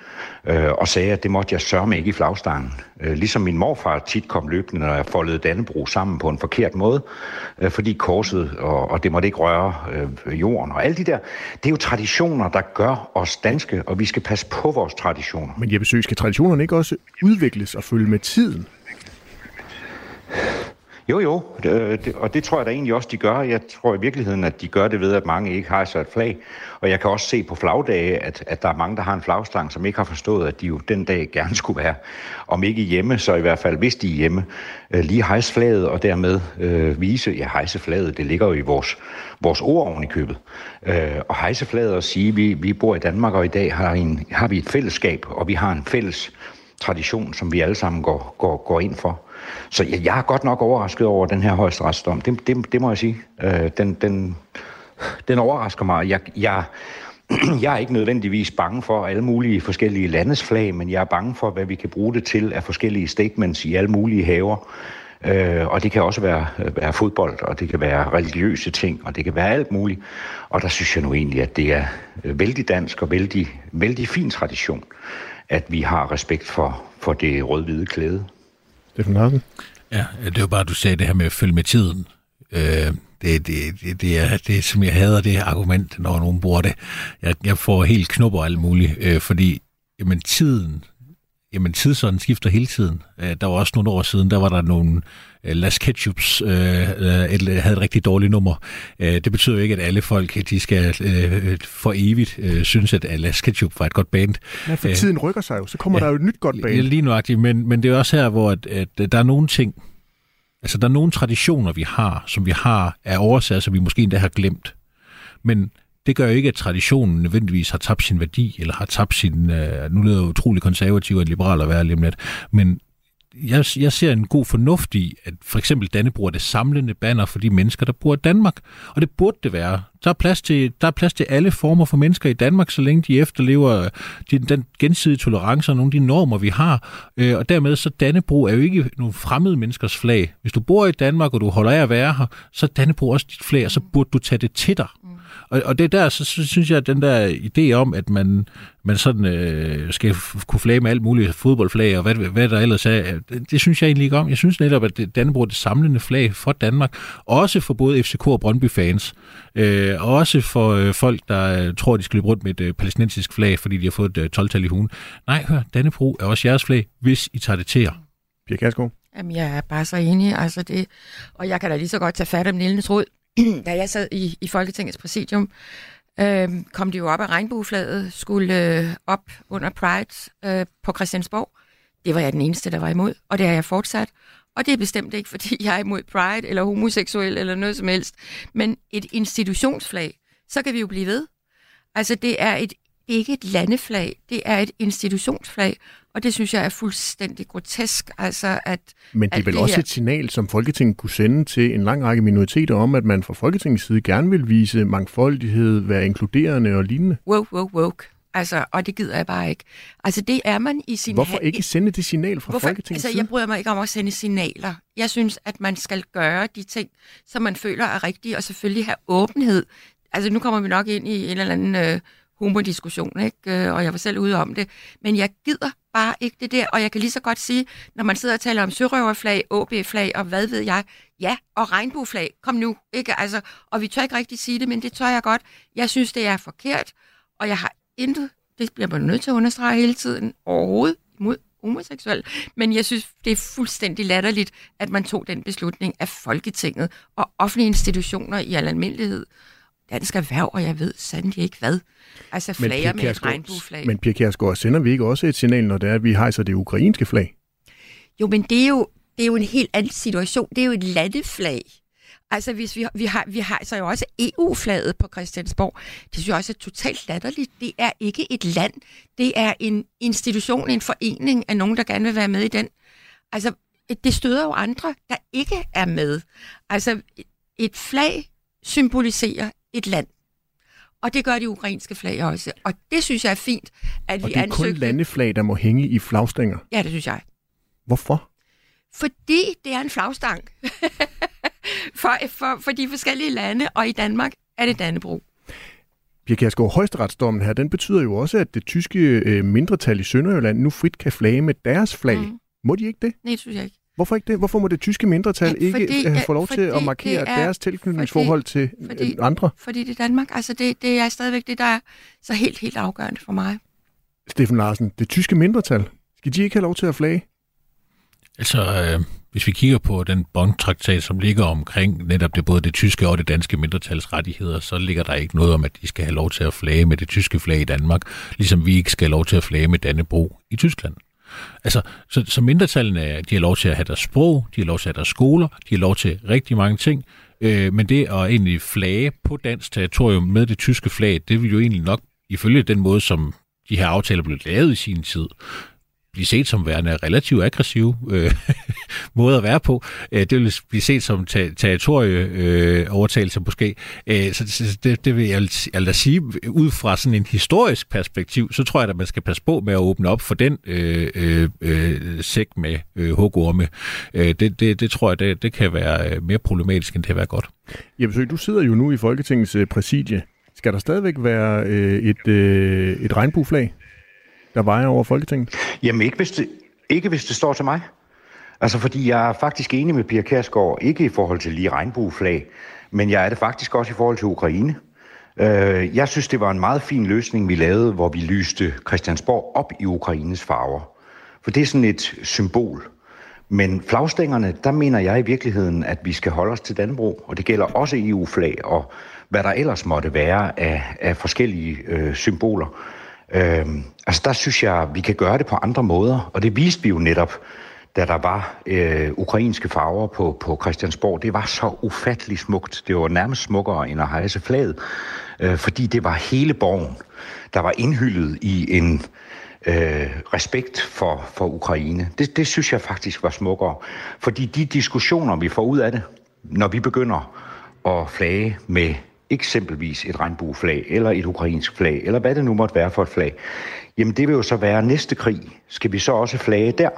øh, og sagde, at det måtte jeg sørge ikke i flagstangen. Øh, ligesom min morfar tit kom løbende, når jeg foldede Dannebro sammen på en forkert måde, øh, fordi korset, og, og det måtte ikke røre øh, jorden, og alle de der, det er jo traditioner, der gør os danske, og vi skal passe på vores traditioner. Men jeg besøger, skal traditionerne ikke også udvikles og følge med tiden? Jo, jo, øh, det, og det tror jeg da egentlig også, de gør. Jeg tror i virkeligheden, at de gør det ved, at mange ikke har så et flag. Og jeg kan også se på flagdage, at, at der er mange, der har en flagstang, som ikke har forstået, at de jo den dag gerne skulle være, om ikke hjemme, så i hvert fald, hvis de er hjemme, øh, lige hejse flaget og dermed øh, vise, ja, hejse flaget, det ligger jo i vores, vores ord oven i købet. Øh, og hejse flaget og sige, vi, vi bor i Danmark, og i dag har, en, har vi et fællesskab, og vi har en fælles tradition, som vi alle sammen går, går, går ind for. Så jeg, jeg er godt nok overrasket over den her højesteretsdom. Det, det, det må jeg sige. Øh, den, den, den overrasker mig. Jeg, jeg, (clears throat) jeg er ikke nødvendigvis bange for alle mulige forskellige landes flag, men jeg er bange for, hvad vi kan bruge det til af forskellige statements i alle mulige haver. Øh, og det kan også være, være fodbold, og det kan være religiøse ting, og det kan være alt muligt. Og der synes jeg nu egentlig, at det er øh, vældig dansk og vældig, vældig fin tradition, at vi har respekt for, for det rød-hvide klæde. Steffen Larsen? Ja, det var bare, du sagde det her med at følge med tiden. Øh, det, det, det, det, er, det som jeg hader det argument, når nogen bruger det. Jeg, jeg får helt knupper og alt muligt, øh, fordi jamen, tiden, jamen, tidsånden skifter hele tiden. Øh, der var også nogle år siden, der var der nogle øh, Las Ketchups, øh, et, havde et rigtig dårligt nummer. Øh, det betyder jo ikke, at alle folk de skal øh, for evigt øh, synes, at Las Ketchup var et godt band. Ja, for øh, tiden rykker sig jo, så kommer ja, der jo et nyt godt band. Lige nuagtigt, men, men det er også her, hvor at, at der er nogle ting, Altså, der er nogle traditioner, vi har, som vi har af årsager, som vi måske endda har glemt. Men det gør jo ikke, at traditionen nødvendigvis har tabt sin værdi, eller har tabt sin... Øh, nu lyder jeg utrolig konservativ og liberal at være lige lidt, men jeg, jeg ser en god fornuft i, at for eksempel Dannebro er det samlende banner for de mennesker, der bor i Danmark. Og det burde det være. Der er, plads til, der er plads til alle former for mennesker i Danmark, så længe de efterlever øh, de, den gensidige tolerance og nogle af de normer, vi har. Øh, og dermed så Dannebro er jo ikke nogle fremmede menneskers flag. Hvis du bor i Danmark, og du holder af at være her, så er Dannebro også dit flag, og så burde du tage det til dig. Og, og det der, så, synes jeg, at den der idé om, at man, man sådan øh, skal kunne flage med alt muligt fodboldflag, og hvad, hvad der ellers er, øh, det, det synes jeg egentlig ikke om. Jeg synes netop, at Dannebro er det samlende flag for Danmark, også for både FCK og Brøndby-fans, øh, og også for øh, folk, der øh, tror, de skal løbe rundt med et øh, palæstinensisk flag, fordi de har fået et øh, 12-tal i hugen. Nej, hør, Dannebro er også jeres flag, hvis I tager det til jer. Pia Kærsgaard? Jamen, jeg er bare så enig, altså det, og jeg kan da lige så godt tage fat om Nille (clears throat) tråd. da jeg sad i, i Folketingets præsidium, øh, kom de jo op af regnbueflaget, skulle øh, op under Pride øh, på Christiansborg. Det var jeg den eneste, der var imod, og det er jeg fortsat. Og det er bestemt ikke, fordi jeg er imod Pride eller homoseksuel eller noget som helst, men et institutionsflag, så kan vi jo blive ved. Altså, det er et det er ikke et landeflag, det er et institutionsflag, og det synes jeg er fuldstændig grotesk. Altså, at, Men det er vel det også her- et signal, som Folketinget kunne sende til en lang række minoriteter om, at man fra Folketingets side gerne vil vise mangfoldighed, være inkluderende og lignende. woke, woke, woke. Altså, og det gider jeg bare ikke. Altså, det er man i sin... Hvorfor ikke sende det signal fra Hvorfor? Folketingets Altså, jeg bryder mig ikke om at sende signaler. Jeg synes, at man skal gøre de ting, som man føler er rigtige, og selvfølgelig have åbenhed. Altså, nu kommer vi nok ind i en eller anden øh, humordiskussion, ikke? Øh, og jeg var selv ude om det. Men jeg gider bare ikke det der, og jeg kan lige så godt sige, når man sidder og taler om sørøverflag, OB-flag og hvad ved jeg, ja, og regnbueflag, kom nu, ikke? Altså, og vi tør ikke rigtig sige det, men det tør jeg godt. Jeg synes, det er forkert, og jeg har intet, det bliver man nødt til at understrege hele tiden, overhovedet imod homoseksuel. Men jeg synes, det er fuldstændig latterligt, at man tog den beslutning af Folketinget og offentlige institutioner i al almindelighed. Dansk erhverv, og jeg ved sandelig ikke hvad. Altså flager med et regnbueflag. Men Pia Kjærsgaard, sender vi ikke også et signal, når det er, at vi hejser det ukrainske flag? Jo, men det er jo, det er jo en helt anden situation. Det er jo et landeflag. Altså, hvis vi, vi, har, vi har så jo også EU-flaget på Christiansborg. Det synes jeg også er totalt latterligt. Det er ikke et land. Det er en institution, en forening af nogen, der gerne vil være med i den. Altså, det støder jo andre, der ikke er med. Altså, et flag symboliserer et land. Og det gør de ukrainske flag også. Og det synes jeg er fint, at Og vi det er kun ansøgte. landeflag, der må hænge i flagstænger. Ja, det synes jeg. Hvorfor? Fordi det er en flagstang (laughs) for, for, for de forskellige lande, og i Danmark er det Dannebro. Pia Kjærsgaard, højesteretsdommen her, den betyder jo også, at det tyske øh, mindretal i Sønderjylland nu frit kan flage med deres flag. Mm. Må de ikke det? Nej, det synes jeg ikke. Hvorfor ikke det? Hvorfor må det tyske mindretal Ja, ikke fordi- øh, ja, få lov til fordi at markere er- deres tilknytningsforhold til fordi- øh, andre? Fordi det er Danmark. Altså, det, det er stadigvæk det, der er så helt, helt afgørende for mig. Steffen Larsen, det tyske mindretal, skal de ikke have lov til at flage? Altså, øh, hvis vi kigger på den bondtraktat, som ligger omkring netop det både det tyske og det danske mindretals rettigheder, så ligger der ikke noget om, at de skal have lov til at flage med det tyske flag i Danmark, ligesom vi ikke skal have lov til at flage med Dannebro i Tyskland. Altså, så, så mindretallene, de har lov til at have deres sprog, de har lov til at have deres skoler, de har lov til rigtig mange ting, øh, men det at egentlig flage på dansk territorium med det tyske flag, det vil jo egentlig nok, ifølge den måde, som de her aftaler blev lavet i sin tid, blive set som værende relativt aggressiv øh, (laughs) måde at være på. Øh, det vil blive set som ta- territorieovertagelse øh, overtagelse måske. Øh, så så det, det vil jeg, jeg da sige, ud fra sådan en historisk perspektiv, så tror jeg, at man skal passe på med at åbne op for den øh, øh, øh sæk med øh, hugorme. Øh, det, det, det tror jeg, det, det kan være øh, mere problematisk, end det kan være godt. Jeppe så du sidder jo nu i Folketingets øh, præsidie. Skal der stadigvæk være øh, et, øh, et regnbueflag, der vejer over Folketinget? Jamen ikke hvis, det, ikke hvis det står til mig. Altså fordi jeg er faktisk enig med Pia Kærsgaard, ikke i forhold til lige regnbueflag, men jeg er det faktisk også i forhold til Ukraine. Øh, jeg synes, det var en meget fin løsning, vi lavede, hvor vi lyste Christiansborg op i Ukraines farver. For det er sådan et symbol. Men flagstængerne, der mener jeg i virkeligheden, at vi skal holde os til Danbro, og det gælder også EU-flag og hvad der ellers måtte være af, af forskellige øh, symboler. Øh, altså der synes jeg, vi kan gøre det på andre måder, og det viste vi jo netop, da der var øh, ukrainske farver på, på Christiansborg. Det var så ufattelig smukt. Det var nærmest smukkere end at hejse flaget, øh, fordi det var hele borgen, der var indhyllet i en øh, respekt for, for Ukraine. Det, det synes jeg faktisk var smukkere. Fordi de diskussioner, vi får ud af det, når vi begynder at flage med eksempelvis et regnbueflag, eller et ukrainsk flag, eller hvad det nu måtte være for et flag, jamen det vil jo så være næste krig. Skal vi så også flage der?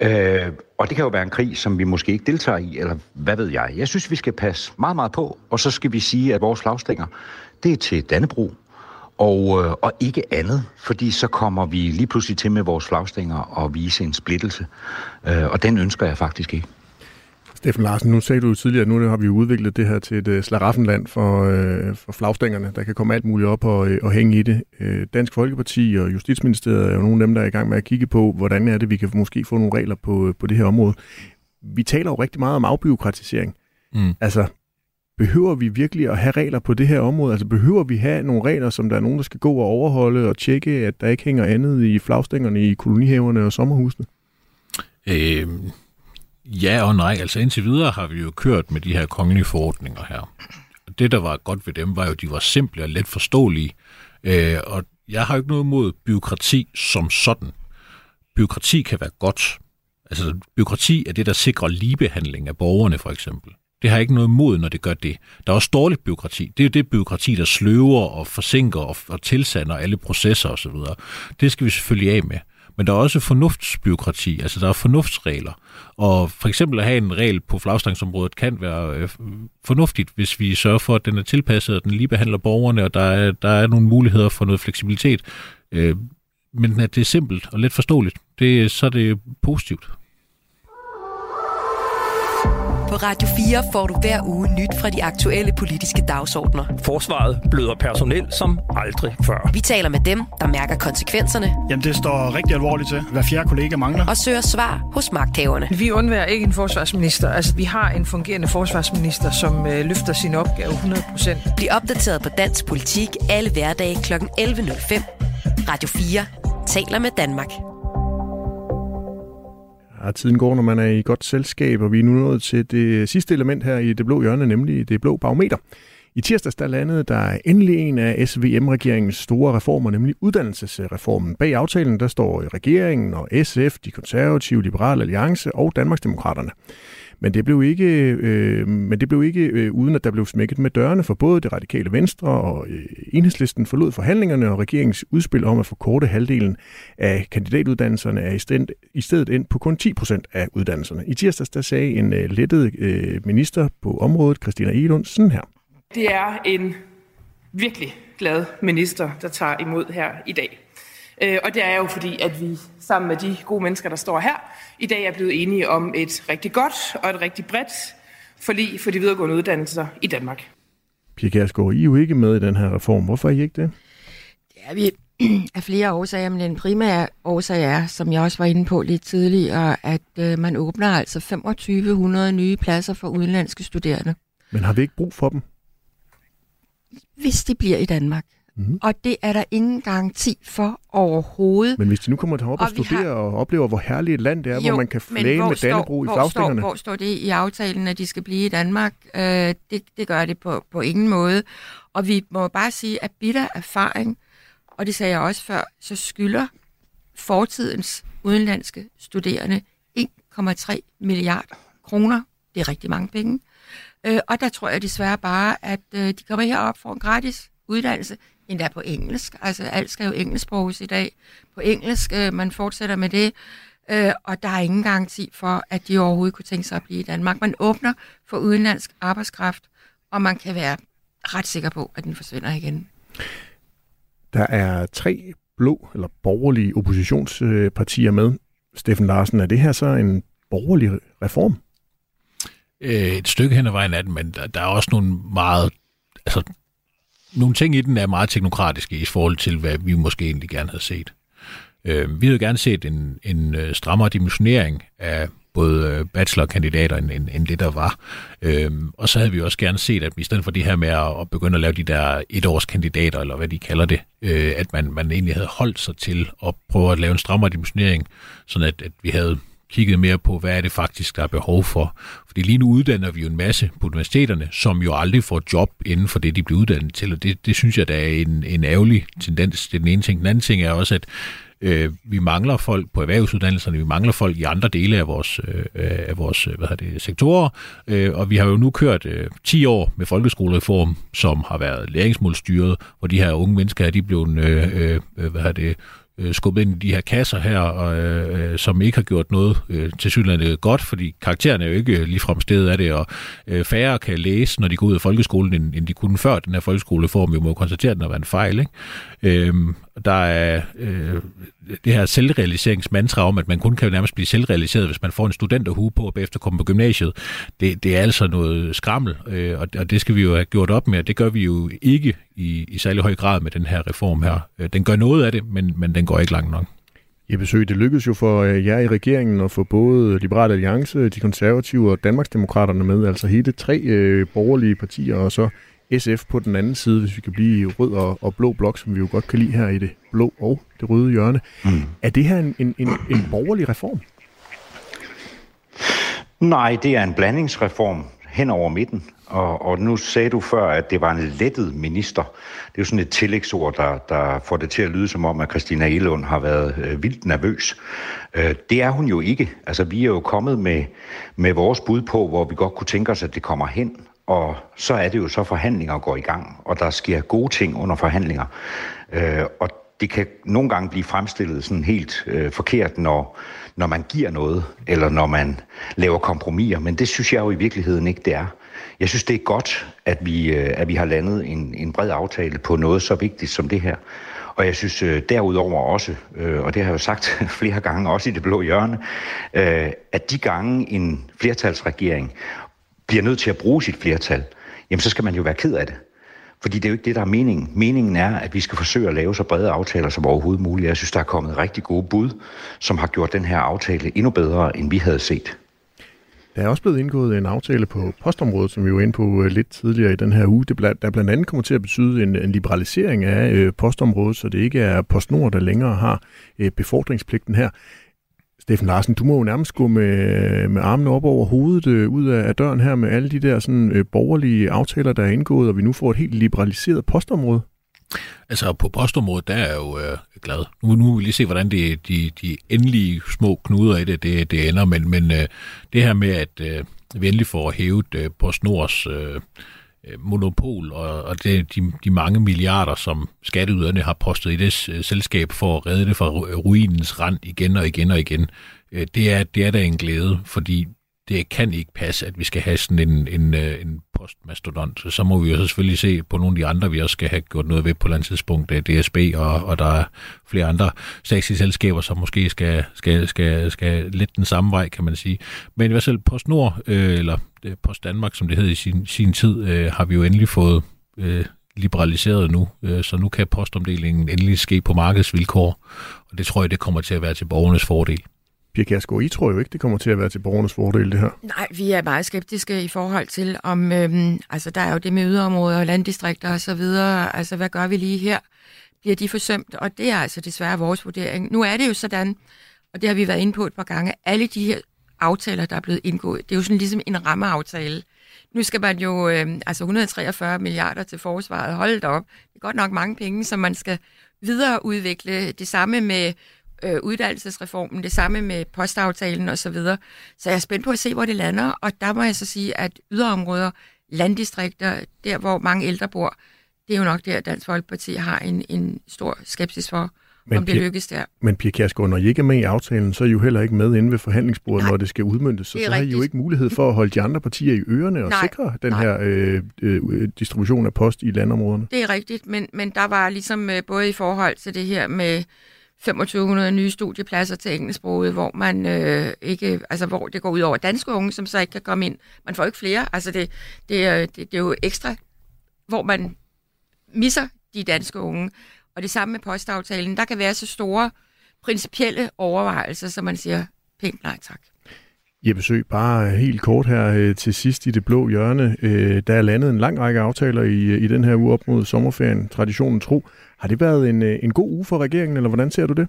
Øh, og det kan jo være en krig, som vi måske ikke deltager i, eller hvad ved jeg. Jeg synes, vi skal passe meget, meget på, og så skal vi sige, at vores flagstænger, det er til Dannebro, og, øh, og ikke andet, fordi så kommer vi lige pludselig til med vores flagstænger og vise en splittelse, øh, og den ønsker jeg faktisk ikke. Steffen Larsen, nu sagde du tidligere, at nu har vi udviklet det her til et uh, slaraffenland for, uh, for flagstængerne. Der kan komme alt muligt op og, uh, og hænge i det. Uh, Dansk Folkeparti og Justitsministeriet er jo nogle af dem, der er i gang med at kigge på, hvordan er det, vi kan måske få nogle regler på, på det her område. Vi taler jo rigtig meget om afbiokratisering. Mm. Altså, behøver vi virkelig at have regler på det her område? Altså behøver vi have nogle regler, som der er nogen, der skal gå og overholde og tjekke, at der ikke hænger andet i flagstængerne i kolonihaverne og sommerhusene? Øh, ja og nej. Altså indtil videre har vi jo kørt med de her kongelige forordninger her. Det, der var godt ved dem, var jo, at de var simple og let forståelige. Øh, og jeg har jo ikke noget imod byråkrati som sådan. Byråkrati kan være godt. Altså, byråkrati er det, der sikrer ligebehandling af borgerne, for eksempel. Det har jeg ikke noget imod, når det gør det. Der er også dårligt byråkrati. Det er jo det byråkrati, der sløver og forsinker og, og tilsander alle processer osv. Det skal vi selvfølgelig af med. Men der er også fornuftsbyråkrati, altså der er fornuftsregler. Og for eksempel at have en regel på flagstangsområdet kan være øh, fornuftigt, hvis vi sørger for, at den er tilpasset, og den lige behandler borgerne, og der er, der er nogle muligheder for noget fleksibilitet. Øh, men at det er simpelt og let forståeligt, det, så er det positivt. På Radio 4 får du hver uge nyt fra de aktuelle politiske dagsordner. Forsvaret bløder personel som aldrig før. Vi taler med dem, der mærker konsekvenserne. Jamen, det står rigtig alvorligt til. Hver fjerde kollega mangler. Og søger svar hos magthaverne. Vi undværer ikke en forsvarsminister. Altså, vi har en fungerende forsvarsminister, som øh, løfter sin opgave 100%. Bliv opdateret på dansk politik alle hverdage kl. 11.05. Radio 4 taler med Danmark. Ja, tiden går, når man er i godt selskab, og vi er nu nået til det sidste element her i det blå hjørne, nemlig det blå barometer. I tirsdags der landede der endelig en af SVM-regeringens store reformer, nemlig uddannelsesreformen. Bag aftalen der står regeringen og SF, de konservative, Liberale Alliance og Danmarksdemokraterne. Men det blev ikke, øh, men det blev ikke øh, uden at der blev smækket med dørene, for både det radikale venstre og øh, enhedslisten forlod forhandlingerne, og regeringens udspil om at forkorte halvdelen af kandidatuddannelserne er i stedet, i stedet ind på kun 10 procent af uddannelserne. I tirsdags der sagde en øh, lettet øh, minister på området, Christina Egelund, sådan her. Det er en virkelig glad minister, der tager imod her i dag. Øh, og det er jo fordi, at vi sammen med de gode mennesker, der står her, i dag er blevet enige om et rigtig godt og et rigtig bredt forlig for de videregående uddannelser i Danmark. Pia Kærsgaard, I er jo ikke med i den her reform. Hvorfor er I ikke det? Det er vi (clears throat) af flere årsager, men den primære årsag er, som jeg også var inde på lidt tidligere, at øh, man åbner altså 2500 nye pladser for udenlandske studerende. Men har vi ikke brug for dem? Hvis de bliver i Danmark. Mm. Og det er der ingen garanti for overhovedet. Men hvis de nu kommer herop og, og studerer har... og oplever, hvor herligt et land det er, jo, hvor man kan flage med Dannebro i flagstængerne. Hvor, hvor står det i aftalen, at de skal blive i Danmark? Øh, det, det gør det på, på ingen måde. Og vi må bare sige, at bitter erfaring, og det sagde jeg også før, så skylder fortidens udenlandske studerende 1,3 milliarder kroner. Det er rigtig mange penge. Øh, og der tror jeg desværre bare, at øh, de kommer herop for en gratis uddannelse endda på engelsk. Altså alt skal jo engelsksproges i dag. På engelsk, øh, man fortsætter med det, øh, og der er ingen garanti for, at de overhovedet kunne tænke sig at blive i Danmark. Man åbner for udenlandsk arbejdskraft, og man kan være ret sikker på, at den forsvinder igen. Der er tre blå eller borgerlige oppositionspartier med. Steffen Larsen, er det her så en borgerlig reform? Øh, et stykke hen ad vejen er den, men der, der er også nogle meget altså, nogle ting i den er meget teknokratiske i forhold til, hvad vi måske egentlig gerne havde set. Øh, vi havde gerne set en, en øh, strammere dimensionering af både øh, bachelorkandidater end, end, end det, der var. Øhm, og så havde vi også gerne set, at i stedet for det her med at, at begynde at lave de der etårskandidater, eller hvad de kalder det, øh, at man, man egentlig havde holdt sig til at prøve at lave en strammere dimensionering, sådan at, at vi havde kigget mere på, hvad er det faktisk, der er behov for. Fordi lige nu uddanner vi jo en masse på universiteterne, som jo aldrig får job inden for det, de bliver uddannet til, og det, det synes jeg, der er en, en ærgerlig tendens. Det er den ene ting. Den anden ting er også, at Øh, vi mangler folk på erhvervsuddannelserne, vi mangler folk i andre dele af vores, øh, af vores hvad hedder det, sektorer, øh, og vi har jo nu kørt øh, 10 år med folkeskolereform, som har været læringsmålstyret, hvor de her unge mennesker de er blevet øh, øh, hvad hedder det, øh, skubbet ind i de her kasser her, og, øh, øh som ikke har gjort noget øh, til synligheden godt, fordi karaktererne er jo ikke øh, ligefrem stedet af det, og øh, færre kan læse, når de går ud af folkeskolen, end, end de kunne før den her folkeskoleform. Vi må jo konstatere, at den har været en fejl. Ikke? Øh, der er øh, det her selvrealiseringsmantra om, at man kun kan nærmest blive selvrealiseret, hvis man får en studenterhue på og bagefter kommer på gymnasiet. Det, det er altså noget skrammel, øh, og, og det skal vi jo have gjort op med, og det gør vi jo ikke i, i særlig høj grad med den her reform her. Øh, den gør noget af det, men, men den går ikke langt nok. I besøg, det lykkedes jo for øh, jer i regeringen at få både Liberale Alliance, de konservative og Danmarksdemokraterne med, altså hele tre øh, borgerlige partier, og så SF på den anden side, hvis vi kan blive i rød og, og blå blok, som vi jo godt kan lide her i det blå og det røde hjørne. Mm. Er det her en, en, en, en borgerlig reform? Nej, det er en blandingsreform hen over midten. Og, og nu sagde du før, at det var en lettet minister. Det er jo sådan et tillægsord, der, der får det til at lyde som om, at Christina Elund har været øh, vildt nervøs. Øh, det er hun jo ikke. Altså, vi er jo kommet med, med vores bud på, hvor vi godt kunne tænke os, at det kommer hen. Og så er det jo så, forhandlinger går i gang, og der sker gode ting under forhandlinger. Øh, og det kan nogle gange blive fremstillet sådan helt øh, forkert, når, når man giver noget, eller når man laver kompromiser. Men det synes jeg jo i virkeligheden ikke, det er. Jeg synes, det er godt, at vi, øh, at vi har landet en, en bred aftale på noget så vigtigt som det her. Og jeg synes øh, derudover også, øh, og det har jeg jo sagt (laughs) flere gange, også i det blå hjørne, øh, at de gange en flertalsregering bliver nødt til at bruge sit flertal, jamen så skal man jo være ked af det. Fordi det er jo ikke det, der er meningen. Meningen er, at vi skal forsøge at lave så brede aftaler som overhovedet muligt. Jeg synes, der er kommet rigtig gode bud, som har gjort den her aftale endnu bedre, end vi havde set. Der er også blevet indgået en aftale på postområdet, som vi var inde på øh, lidt tidligere i den her uge, det der blandt andet kommer til at betyde en, en liberalisering af øh, postområdet, så det ikke er PostNord, der længere har øh, befordringspligten her. Steffen Larsen, du må jo nærmest gå med, med armene op over hovedet øh, ud af, af døren her med alle de der sådan, øh, borgerlige aftaler, der er indgået, og vi nu får et helt liberaliseret postområde. Altså på postområdet, der er jeg jo øh, glad. Nu, nu vil vi lige se, hvordan det, de, de endelige små knuder i det, det, det ender, men, men øh, det her med, at øh, vi endelig får hævet øh, PostNords øh, Øh, monopol, og, og det, de, de mange milliarder, som skatteyderne har postet i det øh, selskab for at redde det fra ruinens rand igen og igen og igen, øh, det, er, det er da en glæde, fordi det kan ikke passe, at vi skal have sådan en, en, øh, en postmastodont. Så må vi jo selvfølgelig se på nogle af de andre, vi også skal have gjort noget ved på et tidspunkt. Øh, det er DSB, og, og der er flere andre statslige selskaber, som måske skal, skal, skal, skal lidt den samme vej, kan man sige. Men i hvert fald PostNord, øh, eller øh, Post Danmark, som det hed i sin, sin tid, øh, har vi jo endelig fået øh, liberaliseret nu, øh, så nu kan postomdelingen endelig ske på markedsvilkår, og det tror jeg, det kommer til at være til borgernes fordel. Pia Kærsgaard, I tror jo ikke, det kommer til at være til borgernes fordel, det her. Nej, vi er meget skeptiske i forhold til, om, øhm, altså der er jo det med yderområder og landdistrikter og så videre, altså hvad gør vi lige her? Bliver de forsømt? Og det er altså desværre vores vurdering. Nu er det jo sådan, og det har vi været inde på et par gange, alle de her aftaler, der er blevet indgået, det er jo sådan ligesom en rammeaftale. Nu skal man jo, øh, altså 143 milliarder til forsvaret, holdt op. Det er godt nok mange penge, som man skal videreudvikle. Det samme med øh, uddannelsesreformen, det samme med postaftalen osv. Så, videre. så jeg er spændt på at se, hvor det lander, og der må jeg så sige, at yderområder, landdistrikter, der hvor mange ældre bor, det er jo nok der, Dansk Folkeparti har en, en stor skepsis for, men om det lykkes der. Men Pia Kjærsgaard, når I ikke er med i aftalen, så er I jo heller ikke med inde ved forhandlingsbordet, Nej, når det skal udmyndtes. Så, så har I jo ikke mulighed for at holde de andre partier i ørerne og Nej, sikre den Nej. her øh, øh, distribution af post i landområderne. Det er rigtigt, men, men der var ligesom øh, både i forhold til det her med 2500 nye studiepladser til engelsksproget, hvor man øh, ikke, altså hvor det går ud over danske unge, som så ikke kan komme ind. Man får ikke flere. Altså det, det, det, det er jo ekstra, hvor man misser de danske unge. Og det samme med postaftalen. Der kan være så store principielle overvejelser, som man siger pænt nej tak. Jeg besøg bare helt kort her øh, til sidst i det blå hjørne. Øh, der er landet en lang række aftaler i, øh, i den her uge op mod sommerferien, traditionen tro. Har det været en, øh, en god uge for regeringen, eller hvordan ser du det?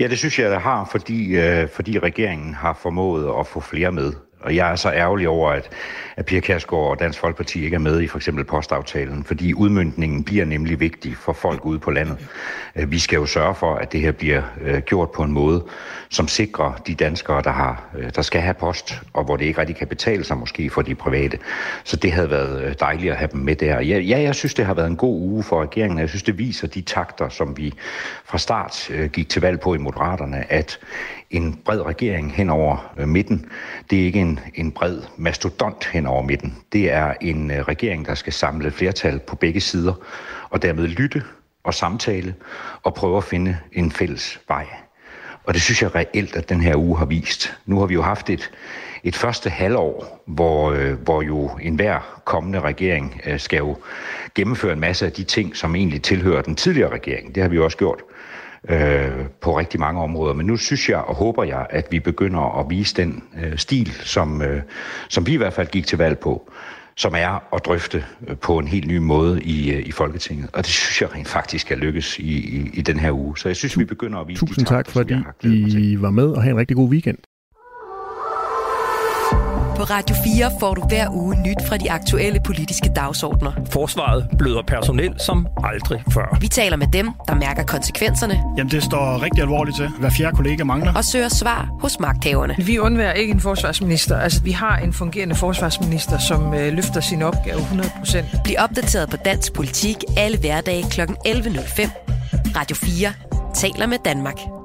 Ja, det synes jeg, det har, fordi, øh, fordi regeringen har formået at få flere med. Og jeg er så ærgerlig over, at, at Pia Kærsgaard og Dansk Folkeparti ikke er med i for eksempel postaftalen, fordi udmyndningen bliver nemlig vigtig for folk ude på landet. Øh, vi skal jo sørge for, at det her bliver øh, gjort på en måde, som sikrer de danskere, der, har, øh, der skal have post, og hvor det ikke rigtig kan betale sig måske for de private. Så det havde været dejligt at have dem med der. Ja, ja jeg synes, det har været en god uge for regeringen. Jeg synes, det viser de takter, som vi fra start gik til valg på i Moderaterne, at en bred regering hen over øh, midten. Det er ikke en, en bred mastodont hen over midten. Det er en øh, regering, der skal samle flertal på begge sider, og dermed lytte og samtale og prøve at finde en fælles vej. Og det synes jeg reelt, at den her uge har vist. Nu har vi jo haft et, et første halvår, hvor, øh, hvor jo enhver kommende regering øh, skal jo gennemføre en masse af de ting, som egentlig tilhører den tidligere regering. Det har vi jo også gjort øh, på rigtig mange områder. Men nu synes jeg og håber jeg, at vi begynder at vise den øh, stil, som, øh, som vi i hvert fald gik til valg på som er at drøfte øh, på en helt ny måde i, øh, i Folketinget. Og det synes jeg rent faktisk er lykkes i, i, i den her uge. Så jeg synes, vi begynder at vise Tusind tak, fordi I var med, og have en rigtig god weekend. På Radio 4 får du hver uge nyt fra de aktuelle politiske dagsordner. Forsvaret bløder personel som aldrig før. Vi taler med dem, der mærker konsekvenserne. Jamen, det står rigtig alvorligt til. Hver fjerde kollega mangler. Og søger svar hos magthaverne. Vi undværer ikke en forsvarsminister. Altså, vi har en fungerende forsvarsminister, som øh, løfter sin opgave 100%. Bliv opdateret på dansk politik alle hverdage kl. 11.05. Radio 4 taler med Danmark.